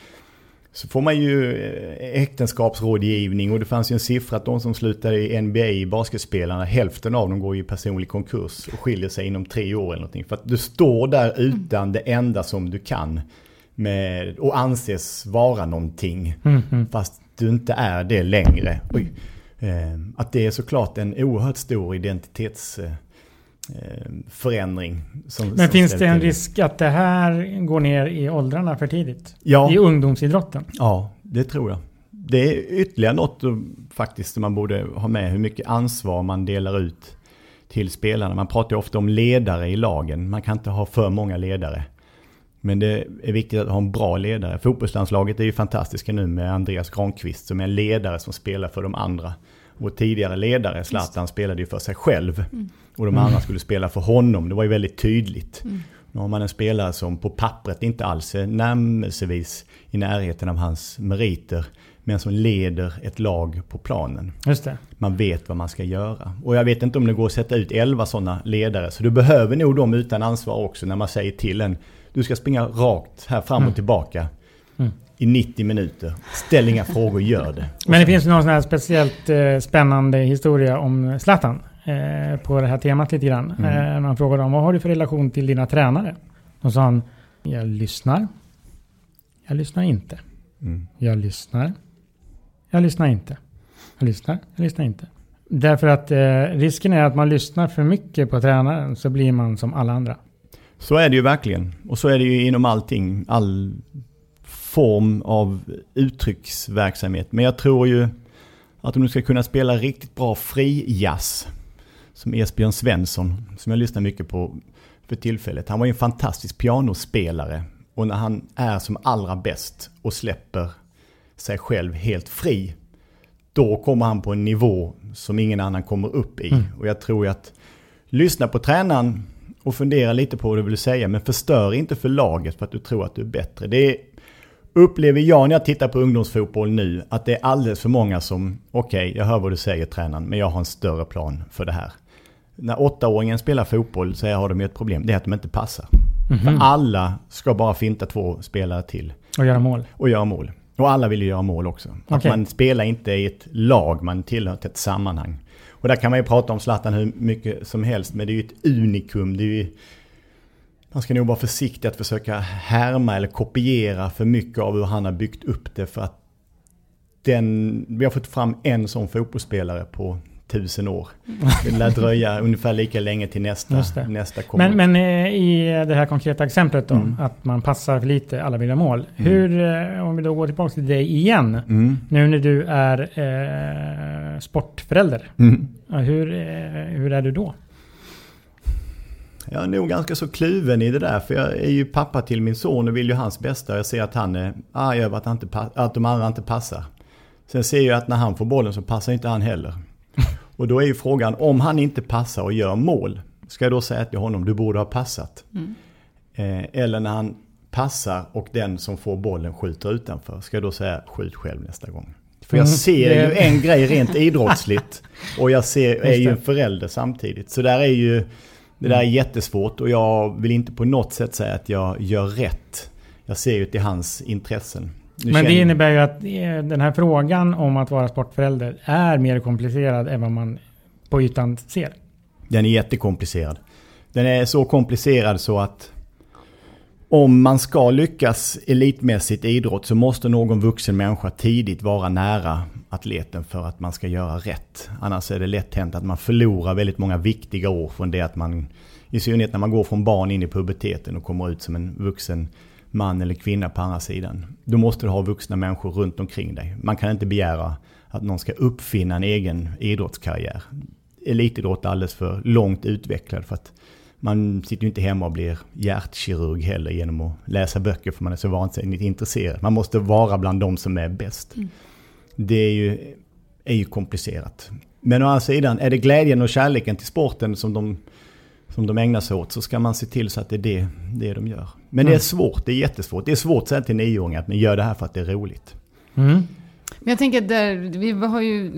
så får man ju eh, äktenskapsrådgivning och det fanns ju en siffra att de som slutade i NBA, basketspelarna, hälften av dem går i personlig konkurs och skiljer sig inom tre år eller någonting. För att du står där utan det enda som du kan med, och anses vara någonting. Fast du inte är det längre. Oj. Eh, Att det är såklart en oerhört stor identitets eh, förändring. Som, Men som finns det en till. risk att det här går ner i åldrarna för tidigt? Ja. I ungdomsidrotten? Ja, det tror jag. Det är ytterligare något eh, faktiskt som man borde ha med. Hur mycket ansvar man delar ut till spelarna. Man pratar ju ofta om ledare i lagen. Man kan inte ha för många ledare. Men det är viktigt att ha en bra ledare. Fotbollslandslaget är ju fantastiska nu med Andreas Granqvist som är en ledare som spelar för de andra. Vår tidigare ledare, Zlatan, spelade ju för sig själv. Och de andra skulle spela för honom. Det var ju väldigt tydligt. Nu har man en spelare som på pappret inte alls är närmelsevis i närheten av hans meriter. Men som leder ett lag på planen. Just det. Man vet vad man ska göra. Och jag vet inte om det går att sätta ut 11 sådana ledare. Så du behöver nog dem utan ansvar också när man säger till en. Du ska springa rakt här fram och tillbaka. I 90 minuter. Ställ inga frågor, gör det. Men det finns någon sån här speciellt eh, spännande historia om Zlatan. Eh, på det här temat lite grann. Mm. Eh, man frågade om vad har du för relation till dina tränare? Då sa han, jag lyssnar. Jag lyssnar inte. Mm. Jag lyssnar. Jag lyssnar inte. Jag lyssnar. Jag lyssnar inte. Därför att eh, risken är att man lyssnar för mycket på tränaren så blir man som alla andra. Så är det ju verkligen. Och så är det ju inom allting. All form av uttrycksverksamhet. Men jag tror ju att om du ska kunna spela riktigt bra frijazz. Som Esbjörn Svensson, som jag lyssnar mycket på för tillfället. Han var ju en fantastisk pianospelare. Och när han är som allra bäst och släpper sig själv helt fri. Då kommer han på en nivå som ingen annan kommer upp i. Och jag tror att lyssna på tränaren och fundera lite på vad du vill säga. Men förstör inte för laget för att du tror att du är bättre. Det är upplever jag när jag tittar på ungdomsfotboll nu att det är alldeles för många som, okej, okay, jag hör vad du säger tränaren, men jag har en större plan för det här. När åttaåringen spelar fotboll så har de ett problem, det är att de inte passar. Mm -hmm. För alla ska bara finta två spelare till. Och göra mål. Och göra mål. Och alla vill ju göra mål också. Okay. Att man spelar inte i ett lag, man tillhör ett sammanhang. Och där kan man ju prata om Zlatan hur mycket som helst, men det är ju ett unikum. Det är ju, man ska nog vara försiktig att försöka härma eller kopiera för mycket av hur han har byggt upp det. För att den, vi har fått fram en sån fotbollsspelare på tusen år. Det lär dröja ungefär lika länge till nästa, nästa kommer. Men, men eh, i det här konkreta exemplet då, mm. att man passar för lite, alla vill ha mål. Mm. Hur, eh, om vi då går tillbaka till dig igen, mm. nu när du är eh, sportförälder. Mm. Hur, eh, hur är du då? Jag är nog ganska så kluven i det där, för jag är ju pappa till min son och vill ju hans bästa. Jag ser att han är arg över att, han inte, att de andra inte passar. Sen ser jag att när han får bollen så passar inte han heller. Och då är ju frågan, om han inte passar och gör mål, ska jag då säga till honom, du borde ha passat? Mm. Eh, eller när han passar och den som får bollen skjuter utanför, ska jag då säga, skjut själv nästa gång? För jag mm. ser ju en grej rent idrottsligt och jag ser, är ju en förälder samtidigt. Så där är ju, det där är mm. jättesvårt och jag vill inte på något sätt säga att jag gör rätt. Jag ser ju till hans intressen. Men det innebär ju att eh, den här frågan om att vara sportförälder är mer komplicerad än vad man på ytan ser. Den är jättekomplicerad. Den är så komplicerad så att om man ska lyckas elitmässigt i idrott så måste någon vuxen människa tidigt vara nära atleten för att man ska göra rätt. Annars är det lätt hänt att man förlorar väldigt många viktiga år från det att man, i synnerhet när man går från barn in i puberteten och kommer ut som en vuxen man eller kvinna på andra sidan. Då måste du ha vuxna människor runt omkring dig. Man kan inte begära att någon ska uppfinna en egen idrottskarriär. Elitidrott är alldeles för långt utvecklad för att man sitter ju inte hemma och blir hjärtkirurg heller genom att läsa böcker för man är så vansinnigt intresserad. Man måste vara bland de som är bäst. Mm. Det är ju, är ju komplicerat. Men å andra sidan, är det glädjen och kärleken till sporten som de som de ägnar sig åt så ska man se till så att det är det, det de gör. Men mm. det är svårt, det är jättesvårt. Det är svårt att säga till nioåringar att man gör det här för att det är roligt. Mm. Men jag tänker att vi, har ju,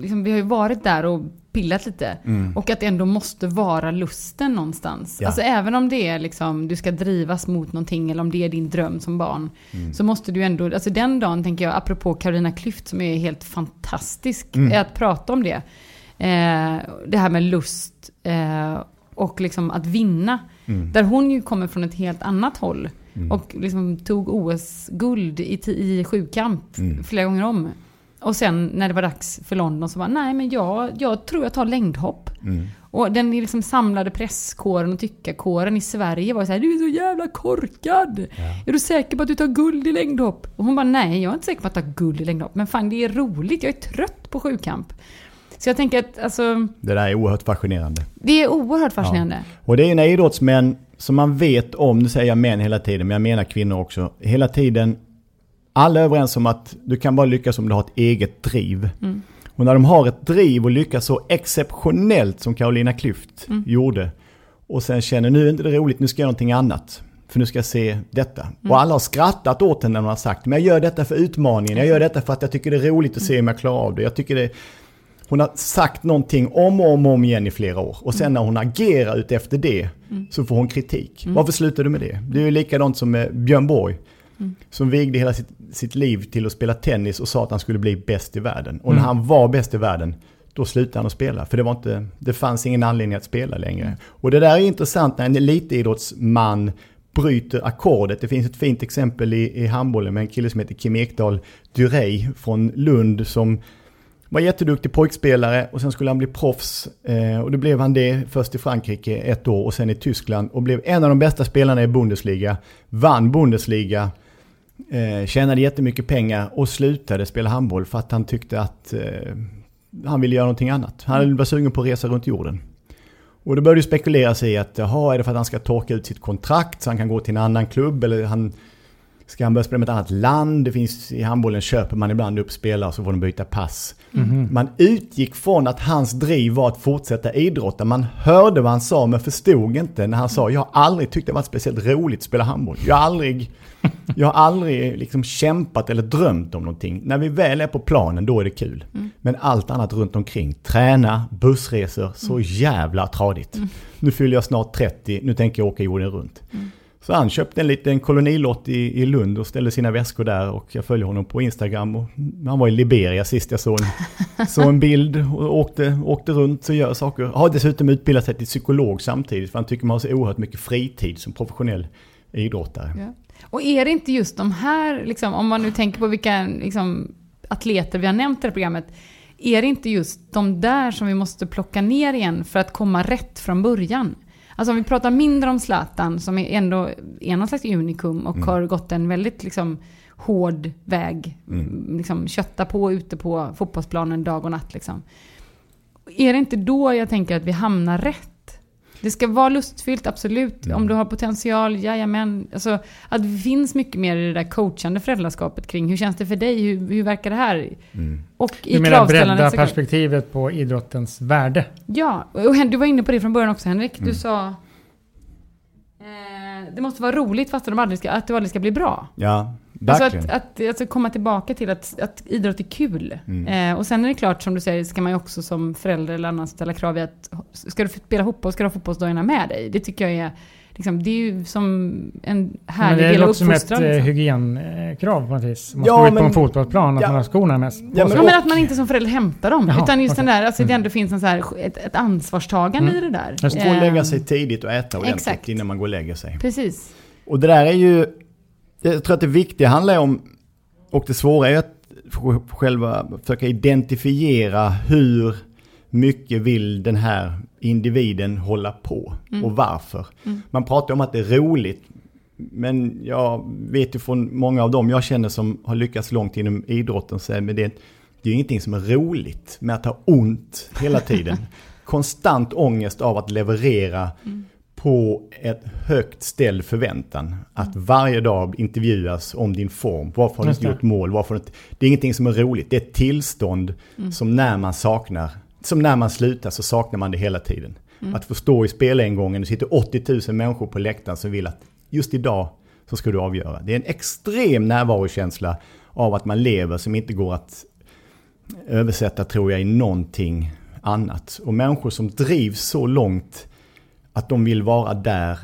liksom, vi har ju varit där och pillat lite. Mm. Och att det ändå måste vara lusten någonstans. Ja. Alltså även om det är liksom, du ska drivas mot någonting eller om det är din dröm som barn. Mm. Så måste du ändå, alltså den dagen tänker jag, apropå Carolina Klüft som är helt fantastisk, mm. är att prata om det. Eh, det här med lust eh, och liksom att vinna. Mm. Där hon ju kommer från ett helt annat håll. Mm. Och liksom tog OS-guld i, i sjukamp mm. flera gånger om. Och sen när det var dags för London så var nej men jag, jag tror jag tar längdhopp. Mm. Och den liksom samlade presskåren och tyckarkåren i Sverige var så här, du är så jävla korkad! Ja. Är du säker på att du tar guld i längdhopp? Och hon bara, nej jag är inte säker på att ta guld i längdhopp. Men fan det är roligt, jag är trött på sjukamp. Så jag tänker att alltså... Det där är oerhört fascinerande. Det är oerhört fascinerande. Ja. Och det är ju idrottsmän som man vet om, nu säger jag män hela tiden, men jag menar kvinnor också. Hela tiden, alla är överens om att du kan bara lyckas om du har ett eget driv. Mm. Och när de har ett driv och lyckas så exceptionellt som Carolina Klüft mm. gjorde. Och sen känner nu är inte det roligt, nu ska jag göra någonting annat. För nu ska jag se detta. Mm. Och alla har skrattat åt henne när hon har sagt, men jag gör detta för utmaningen. Jag gör detta för att jag tycker det är roligt att se om jag klarar av det. Jag tycker det, hon har sagt någonting om och om, och om igen i flera år. Och sen när hon agerar ut efter det mm. så får hon kritik. Mm. Varför slutar du med det? Det är ju likadant som med Björn Borg. Mm. Som vigde hela sitt, sitt, liv till att spela tennis och sa att han skulle bli bäst i världen. Och när han var bäst i världen, då slutade han att spela. För det, var inte, det fanns ingen anledning att spela längre. Och det där är intressant när en elitidrottsman bryter ackordet. Det finns ett fint exempel i, i handbollen med en kille som heter Kim Ekdahl Durey från Lund som var jätteduktig pojkspelare och sen skulle han bli proffs. Eh, och då blev han det först i Frankrike ett år och sen i Tyskland. Och blev en av de bästa spelarna i Bundesliga. Vann Bundesliga. Eh, tjänade jättemycket pengar och slutade spela handboll för att han tyckte att eh, han ville göra någonting annat. Han var sugen på att resa runt jorden. Och då började det spekuleras i att, jaha, är det för att han ska torka ut sitt kontrakt så han kan gå till en annan klubb eller han Ska han börja spela med ett annat land? Det finns i handbollen köper man ibland upp spelare så får de byta pass. Man utgick från att hans driv var att fortsätta idrotta. Man hörde vad han sa men förstod inte när han sa jag har aldrig tyckt det varit speciellt roligt att spela handboll. Jag har aldrig, jag har aldrig liksom kämpat eller drömt om någonting. När vi väl är på planen då är det kul. Men allt annat runt omkring, träna, bussresor, så jävla tradigt. Nu fyller jag snart 30, nu tänker jag åka jorden runt. Så han köpte en liten kolonilott i, i Lund och ställde sina väskor där och jag följer honom på Instagram. Och han var i Liberia sist jag såg en, såg en bild och åkte, åkte runt och gör saker. Har dessutom utbildat sig till psykolog samtidigt för han tycker man har så oerhört mycket fritid som professionell idrottare. Ja. Och är det inte just de här, liksom, om man nu tänker på vilka liksom, atleter vi har nämnt i det här programmet, är det inte just de där som vi måste plocka ner igen för att komma rätt från början? Alltså om vi pratar mindre om Zlatan som är ändå är någon slags unikum och har gått en väldigt liksom, hård väg. Liksom, kötta på ute på fotbollsplanen dag och natt. Liksom. Är det inte då jag tänker att vi hamnar rätt? Det ska vara lustfyllt, absolut. Om du har potential, jajamän. Alltså, att det finns mycket mer i det där coachande föräldraskapet kring hur känns det för dig? Hur, hur verkar det här? Och i Du menar bredda perspektivet på idrottens värde? Ja, och du var inne på det från början också Henrik. Mm. Du sa... Eh, det måste vara roligt fast de aldrig ska, att du aldrig ska bli bra. Ja, Alltså att, att alltså komma tillbaka till att, att idrott är kul. Mm. Eh, och sen är det klart, som du säger, ska man ju också som förälder eller annan ställa krav i att ska du spela fotboll, ska du ha fotbollsdagarna med dig. Det tycker jag är, liksom, det är ju som en härlig det är del av också som ett uppfostran. eh, Liksom. hygienkrav på något vis. Man Ja, ska gå ut på men- en fotbollsplan att Ja. man har skorna med sig. Ja, men- Ja, men att man inte som förälder hämtar dem. Jaha, utan just den okej. där, alltså det ändå finns en så här, ett, ett ansvarstagande i det där. Just Gå och lägga sig tidigt och äta ordentligt exakt. innan man går och lägger sig. Precis. Och det där är ju, jag tror att det viktiga handlar om, och det svåra är att själva försöka identifiera hur mycket vill den här individen hålla på och varför. Man pratar om att det är roligt, men jag vet ju från många av dem jag känner som har lyckats långt inom idrotten, så är det, det är ingenting som är roligt med att ha ont hela tiden. Konstant ångest av att leverera på ett högt ställd förväntan. Att varje dag intervjuas om din form. Varför har du inte gjort mål? Varför inte... Det är ingenting som är roligt. Det är ett tillstånd som när man saknar, som när man slutar så saknar man det hela tiden. Att få stå i spelengången, det sitter 80 000 människor på läktaren som vill att just idag så ska du avgöra. Det är en extrem närvarokänsla av att man lever som inte går att översätta tror jag i någonting annat. Och människor som drivs så långt att de vill vara där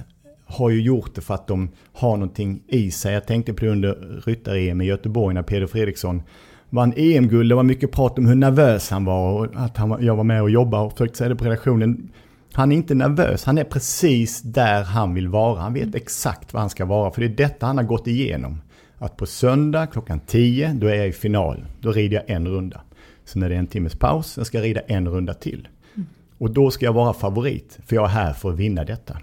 har ju gjort det för att de har någonting i sig. Jag tänkte på det under ryttar-EM i Göteborg när Peder Fredriksson vann EM-guld. Det var mycket prat om hur nervös han var och att han jag var med och jobbade och försökte säga det på redaktionen. Han är inte nervös, han är precis där han vill vara. Han vet exakt vad han ska vara för det är detta han har gått igenom. Att på söndag klockan 10, då är jag i final. Då rider jag en runda. Sen är det en timmes paus, jag ska rida en runda till. Och då ska jag vara favorit, för jag är här för att vinna detta.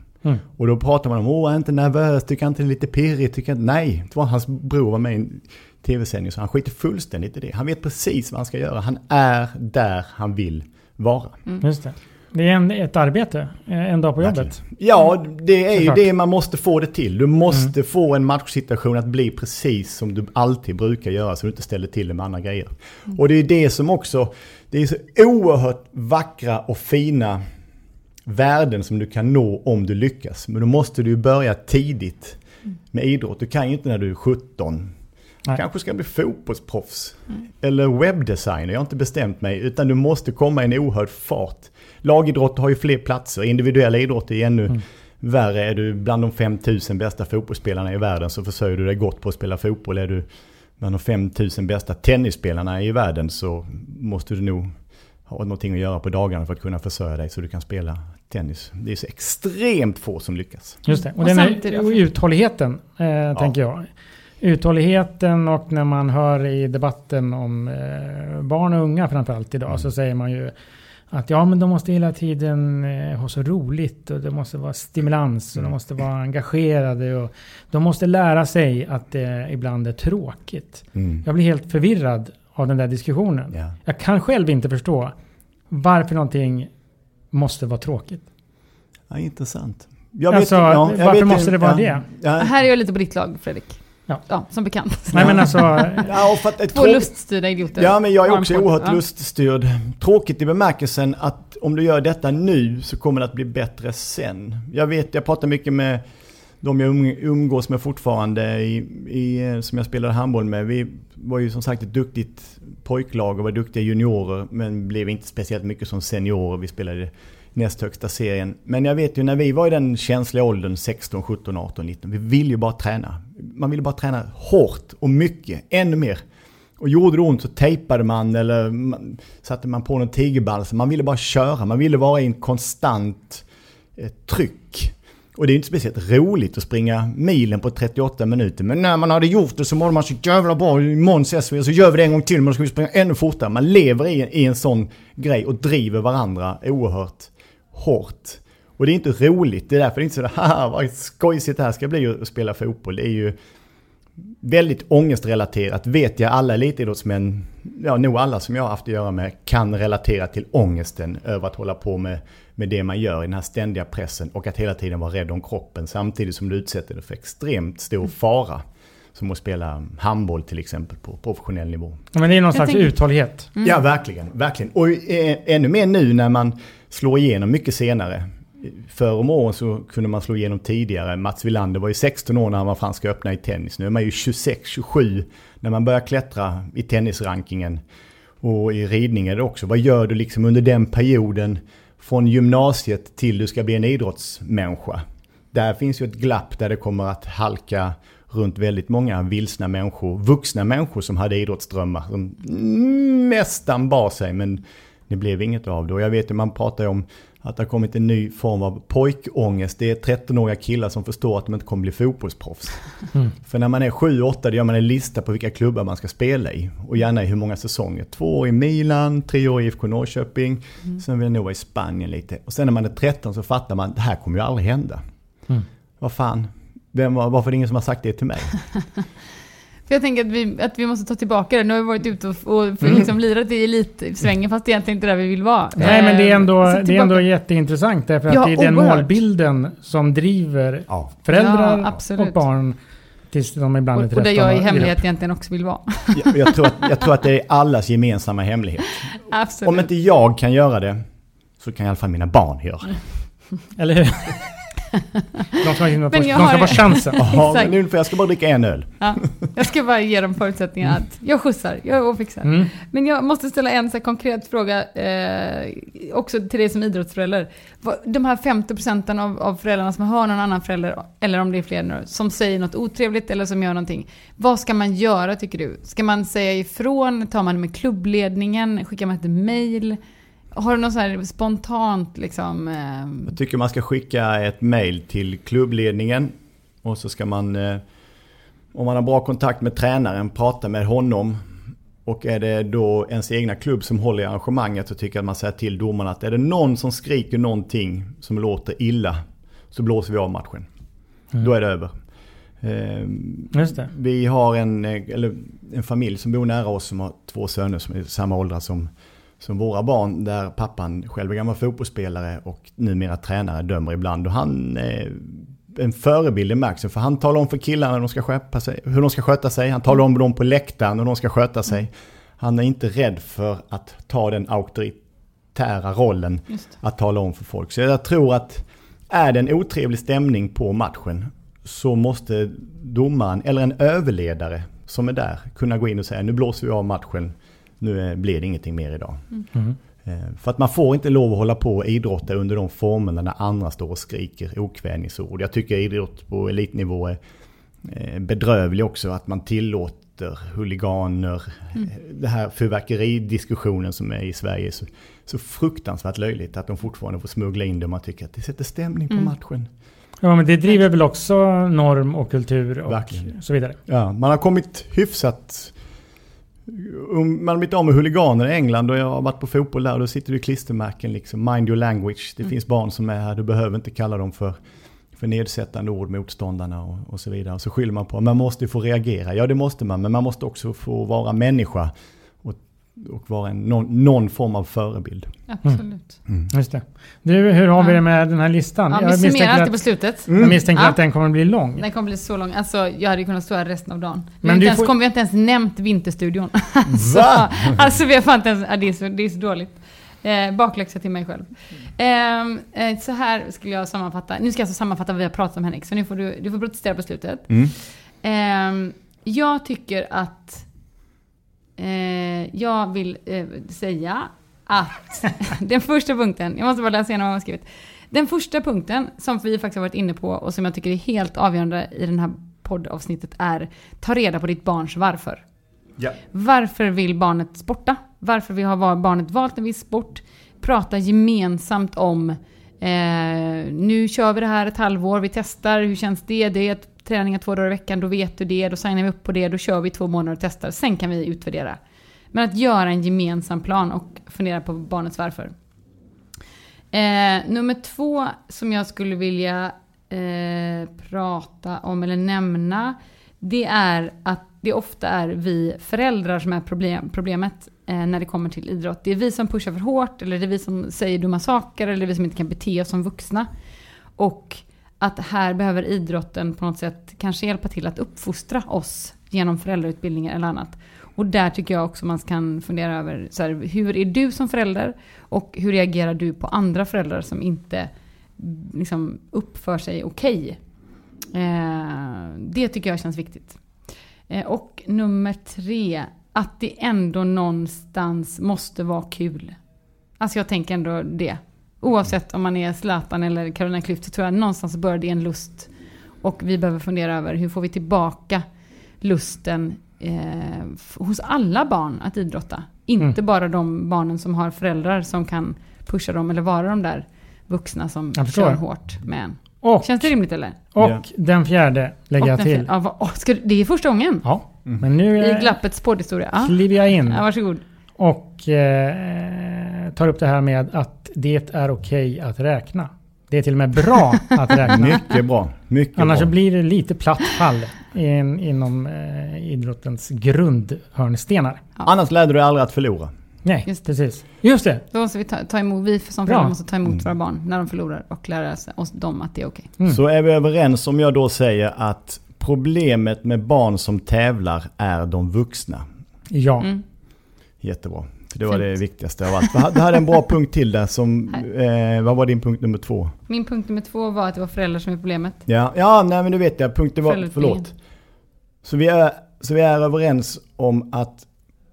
Och då pratar man om, åh, är inte nervös, tycker inte det är lite pirrigt, tycker inte... Nej, det var hans bror var med i en tv-sändning, så han skiter fullständigt i det. Han vet precis vad han ska göra, han är där han vill vara. Just det. Är en, ett arbete, eh, en dag på jobbet. Ja, det är ju Såklart. det man måste få det till. Du måste få en matchsituation att bli precis som du alltid brukar göra så du inte ställer till det med andra grejer. Och det är det som också, det är så oerhört vackra och fina värden som du kan nå om du lyckas. Men då måste du börja tidigt med idrott. Du kan ju inte när du är 17. Nej. Kanske ska bli fotbollsproffs. Eller webbdesigner, jag har inte bestämt mig. Utan du måste komma i en oerhörd fart. Lagidrott har ju fler platser, individuella idrotter är ännu värre. Är du bland de 5000 bästa fotbollsspelarna i världen så försörjer du dig gott på att spela fotboll. Är du bland de 5000 bästa tennisspelarna i världen så måste du nog ha någonting att göra på dagarna för att kunna försörja dig så du kan spela tennis. Det är så extremt få som lyckas. Just det. Och, Och den samtidigt- är, och uthålligheten, eh, tänker jag. Uthålligheten och när man hör i debatten om eh, barn och unga framförallt idag så säger man ju att ja men de måste hela tiden eh, ha så roligt och det måste vara stimulans och de måste vara engagerade och de måste lära sig att det ibland är tråkigt. Jag blir helt förvirrad av den där diskussionen. Ja. Jag kan själv inte förstå varför någonting måste vara tråkigt. Ja, intressant. Jag Alltså, ja, jag varför vet måste det vara ja, det? Ja, Här är jag lite på ditt lag, Fredrik. Ja, som bekant. Nej men alltså, Ja, och för att ett Två tråk- luststyrda idioter. Ja, men jag är också oerhört Ja. luststyrd. Tråkigt i bemärkelsen att om du gör detta nu så kommer det att bli bättre sen. Jag vet, jag pratar mycket med de jag um- umgås med fortfarande i, i, som jag spelade handboll med. Vi var ju som sagt ett duktigt pojklag och var duktiga juniorer men blev inte speciellt mycket som seniorer. Vi spelade näst högsta serien. Men jag vet ju när vi var i den känsliga åldern 16, 17, 18, 19. Vi ville ju bara träna. Man ville bara träna hårt och mycket, ännu mer. Och gjorde det ont så tejpade man eller man, satte man på någon tigerbalsam. Man ville bara köra. Man ville vara i en konstant eh, tryck. Och det är inte speciellt roligt att springa milen på 38 minuter. Men när man hade gjort det så mådde man så jävla bra. Imorgon ses vi och så gör vi det en gång till men då ska vi springa ännu fortare. Man lever i, i en sån grej och driver varandra oerhört hårt. Och det är inte roligt. Det är därför det är inte så haha vad skojsigt det här ska bli att spela fotboll. Det är ju väldigt ångestrelaterat. Vet jag alla elitidrottsmän, ja nog alla som jag har haft att göra med, kan relatera till ångesten över att hålla på med, med det man gör i den här ständiga pressen och att hela tiden vara rädd om kroppen samtidigt som du utsätter dig för extremt stor fara. Som att spela handboll till exempel på professionell nivå. men det är någon slags tänker- uthållighet. Ja, verkligen. verkligen. Och eh, ännu mer nu när man slår igenom mycket senare. Förr om åren så kunde man slå igenom tidigare. Mats Wilander var ju 16 år när han var franska öppna i tennis. Nu är man ju 26, 27 när man börjar klättra i tennisrankingen. Och i ridning är det också. Vad gör du liksom under den perioden från gymnasiet till du ska bli en idrottsmänniska? Där finns ju ett glapp där det kommer att halka runt väldigt många vilsna människor, vuxna människor som hade idrottsdrömmar som nästan bar sig men det blev inget av det. Och jag vet ju man pratar ju om att det har kommit en ny form av pojkångest. Det är 13-åriga killar som förstår att de inte kommer bli fotbollsproffs. För när man är 7-8 då gör man en lista på vilka klubbar man ska spela i. Och gärna i hur många säsonger. Två år i Milan, tre år i IFK Norrköping. Sen vill jag nog vara i Spanien lite. Och sen när man är 13 så fattar man det här kommer ju aldrig hända. Vad fan, Vem, var- varför är det ingen som har sagt det till mig? För jag tänker att vi, att vi måste ta tillbaka det. Nu har vi varit ute och, och Mm. liksom lirat i elitsvängen fast det är egentligen inte där vi vill vara. Nej men det är Eh, ändå, så det är ändå jätteintressant därför att Ja, det är den oerhört. målbilden som driver Ja. föräldrar Ja, och barn tills de ibland är och, 13 och där jag i hemlighet egentligen också vill vara. Jag, jag, tror att, jag tror att det är allas gemensamma hemlighet. Absolut. Om inte jag kan göra det så kan i alla fall mina barn göra det. Eller hur? De ska, de, Men de jag ska har- få chansen. Exakt. men nu får jag ska bara dricka en öl. Ja, jag ska bara ge dem förutsättningar att jag skjutsar, jag fixar. Mm. Men jag måste ställa en så här konkret fråga eh, också till dig som idrottsförälder. De här 50 procenten av, av föräldrarna som hör någon annan förälder, eller om det är fler nu, som säger något otrevligt eller som gör någonting. Vad ska man göra tycker du? Ska man säga ifrån? Tar man det med klubbledningen? Skickar man ett mail? Har du något så här spontant liksom? Eh, Jag tycker man ska skicka ett mail till klubbledningen och så ska man, eh, om man har bra kontakt med tränaren, prata med honom. Och är det då ens egna klubb som håller i arrangemanget så tycker jag att man säger till domarna att är det någon som skriker någonting som låter illa så blåser vi av matchen. Då är det över. Eh, Just det. Vi har en, eh, eller en familj som bor nära oss som har två söner som är i samma åldrar som, som våra barn. Där pappan själv är gammal fotbollsspelare och numera tränare dömer ibland. Och han är en förebild i märksen. För han talar om för killarna hur de ska, sköta sig, hur de ska sköta sig. Han talar om dem på läktaren hur de ska sköta sig. Han är inte rädd för att ta den auktoritära rollen att tala om för folk. Så jag tror att är det en otrevlig stämning på matchen så måste domaren eller en överledare som är där kunna gå in och säga nu blåser vi av matchen. Nu eh, blir det ingenting mer idag. Mm. Eh, För att man får inte lov att hålla på och idrotta under de formerna när andra står och skriker okvädningsord. Jag tycker idrott på elitnivå är eh, bedrövlig också. Att man tillåter huliganer. Mm. Det här fyrverkeridiskussionen som är i Sverige är så, så fruktansvärt löjligt. Att de fortfarande får smuggla in det och man tycker att det sätter stämning på Mm. matchen. Ja, men det driver väl också norm och kultur och Verkligen. så vidare. Ja, man har kommit hyfsat... um, Man har blivit av med huliganer i England och jag har varit på fotboll där och då sitter det klistermärken liksom. Mind your language. Det finns barn som är här, du behöver inte kalla dem för, för nedsättande ord, motståndarna och, och så vidare. Och så skyller man på, man måste få reagera. Ja det måste man, men man måste också få vara människa och vara en, någon, någon form av förebild. Absolut. Just det. Du, hur har vi det med den här listan? Ja, vi jag summerar misstänker, alltid på att, slutet. jag misstänker Ja. att den kommer bli lång. Den kommer bli så lång. Alltså, jag hade kunnat stå här resten av dagen. Vi Men har, inte du ens, får- kom, vi har inte ens nämnt Vinterstudion. alltså, Va? alltså, vi har fan inte ens... Ja, det, är så, det är så dåligt. Eh, bakläxa till mig själv. Ehm, eh, så här skulle jag sammanfatta. Nu ska jag alltså sammanfatta vad vi har pratat om Henrik, så nu får du, du får protestera på slutet. Mm. Ehm, jag tycker att... Eh, jag vill eh, säga att den första punkten, jag måste bara läsa igenom vad jag har skrivit. Den första punkten som vi faktiskt har varit inne på och som jag tycker är helt avgörande i det här poddavsnittet är ta reda på ditt barns varför. Ja. Varför vill barnet sporta? Varför vill har barnet valt en viss sport? Prata gemensamt om eh, nu kör vi det här ett halvår, vi testar, hur känns det? Det är ett träningar två dagar i veckan, då vet du det, då signar vi upp på det, då kör vi två månader och testar, sen kan vi utvärdera. Men att göra en gemensam plan och fundera på barnets varför. Eh, nummer två som jag skulle vilja eh, prata om eller nämna, det är att det ofta är vi föräldrar som är problem, problemet eh, när det kommer till idrott. Det är vi som pushar för hårt, eller det är vi som säger dumma saker, eller det är vi som inte kan bete oss som vuxna. Och att här behöver idrotten på något sätt kanske hjälpa till att uppfostra oss genom föräldrautbildningar eller annat. Och där tycker jag också man kan fundera över så här, hur är du som förälder och hur reagerar du på andra föräldrar som inte liksom, uppför sig okej. Eh, det tycker jag känns viktigt. Eh, och nummer tre, att det ändå någonstans måste vara kul. Alltså jag tänker ändå det. Oavsett om man är Zlatan eller Carolina Klüft så tror jag någonstans börjar det en lust. Och vi behöver fundera över hur får vi tillbaka lusten eh, hos alla barn att idrotta. Inte bara de barnen som har föräldrar som kan pusha dem eller vara de där vuxna som kör hårt med en. Och, Känns det rimligt eller? och Ja. den fjärde lägger Och jag till. fjärde- Ja, vad, åh, ska du, det är första gången Ja, men nu i eh, glappets poddhistoria. Ja. kliver jag in Ja, varsågod. Och eh, tar upp det här med att det är okej att räkna. Det är till och med bra att räkna. Mycket bra. Mycket Annars så bra. blir det lite platt fall in, inom eh, idrottens grundhörnstenar. Annars lärde du dig aldrig att förlora. Nej, Just det. precis. Just det. Då måste vi ta, ta emot, vi som föräldrar måste ta emot våra barn när de förlorar och lära oss dem att det är okej. Mm. Så är vi överens om jag då säger att problemet med barn som tävlar är de vuxna. Ja. Mm. Jättebra. Det var det Fint. viktigaste av allt. Du hade- en bra punkt till där som, eh, vad var din punkt nummer två? Min punkt nummer två var att det var föräldrar som är problemet. Ja, ja nej men du vet jag, punkten var, förlåt. Så vi, är, så vi är överens om att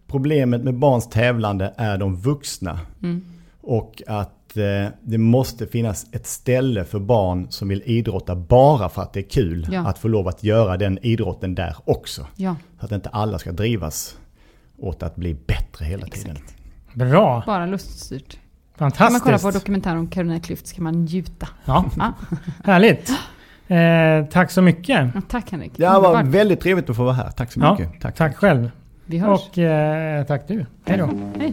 problemet med barns tävlande är de vuxna. Mm. Och att eh, det måste finnas ett ställe för barn som vill idrotta bara för att det är kul. Ja. Att få lov att göra den idrotten där också. Ja, Så att inte alla ska drivas åt att bli bättre hela tiden. exakt. Bra. Bara luststyrt. Kan man kolla Fantastiskt. på dokumentären om Carolina Klüft så kan man njuta. Ja, Ja. härligt. Eh, tack så mycket. Ja, tack Henrik. Det var Underbart. väldigt trevligt att få vara här. Tack så Ja, mycket. Tack. tack själv. Vi hörs. Och eh, tack du. Hej då. Hej.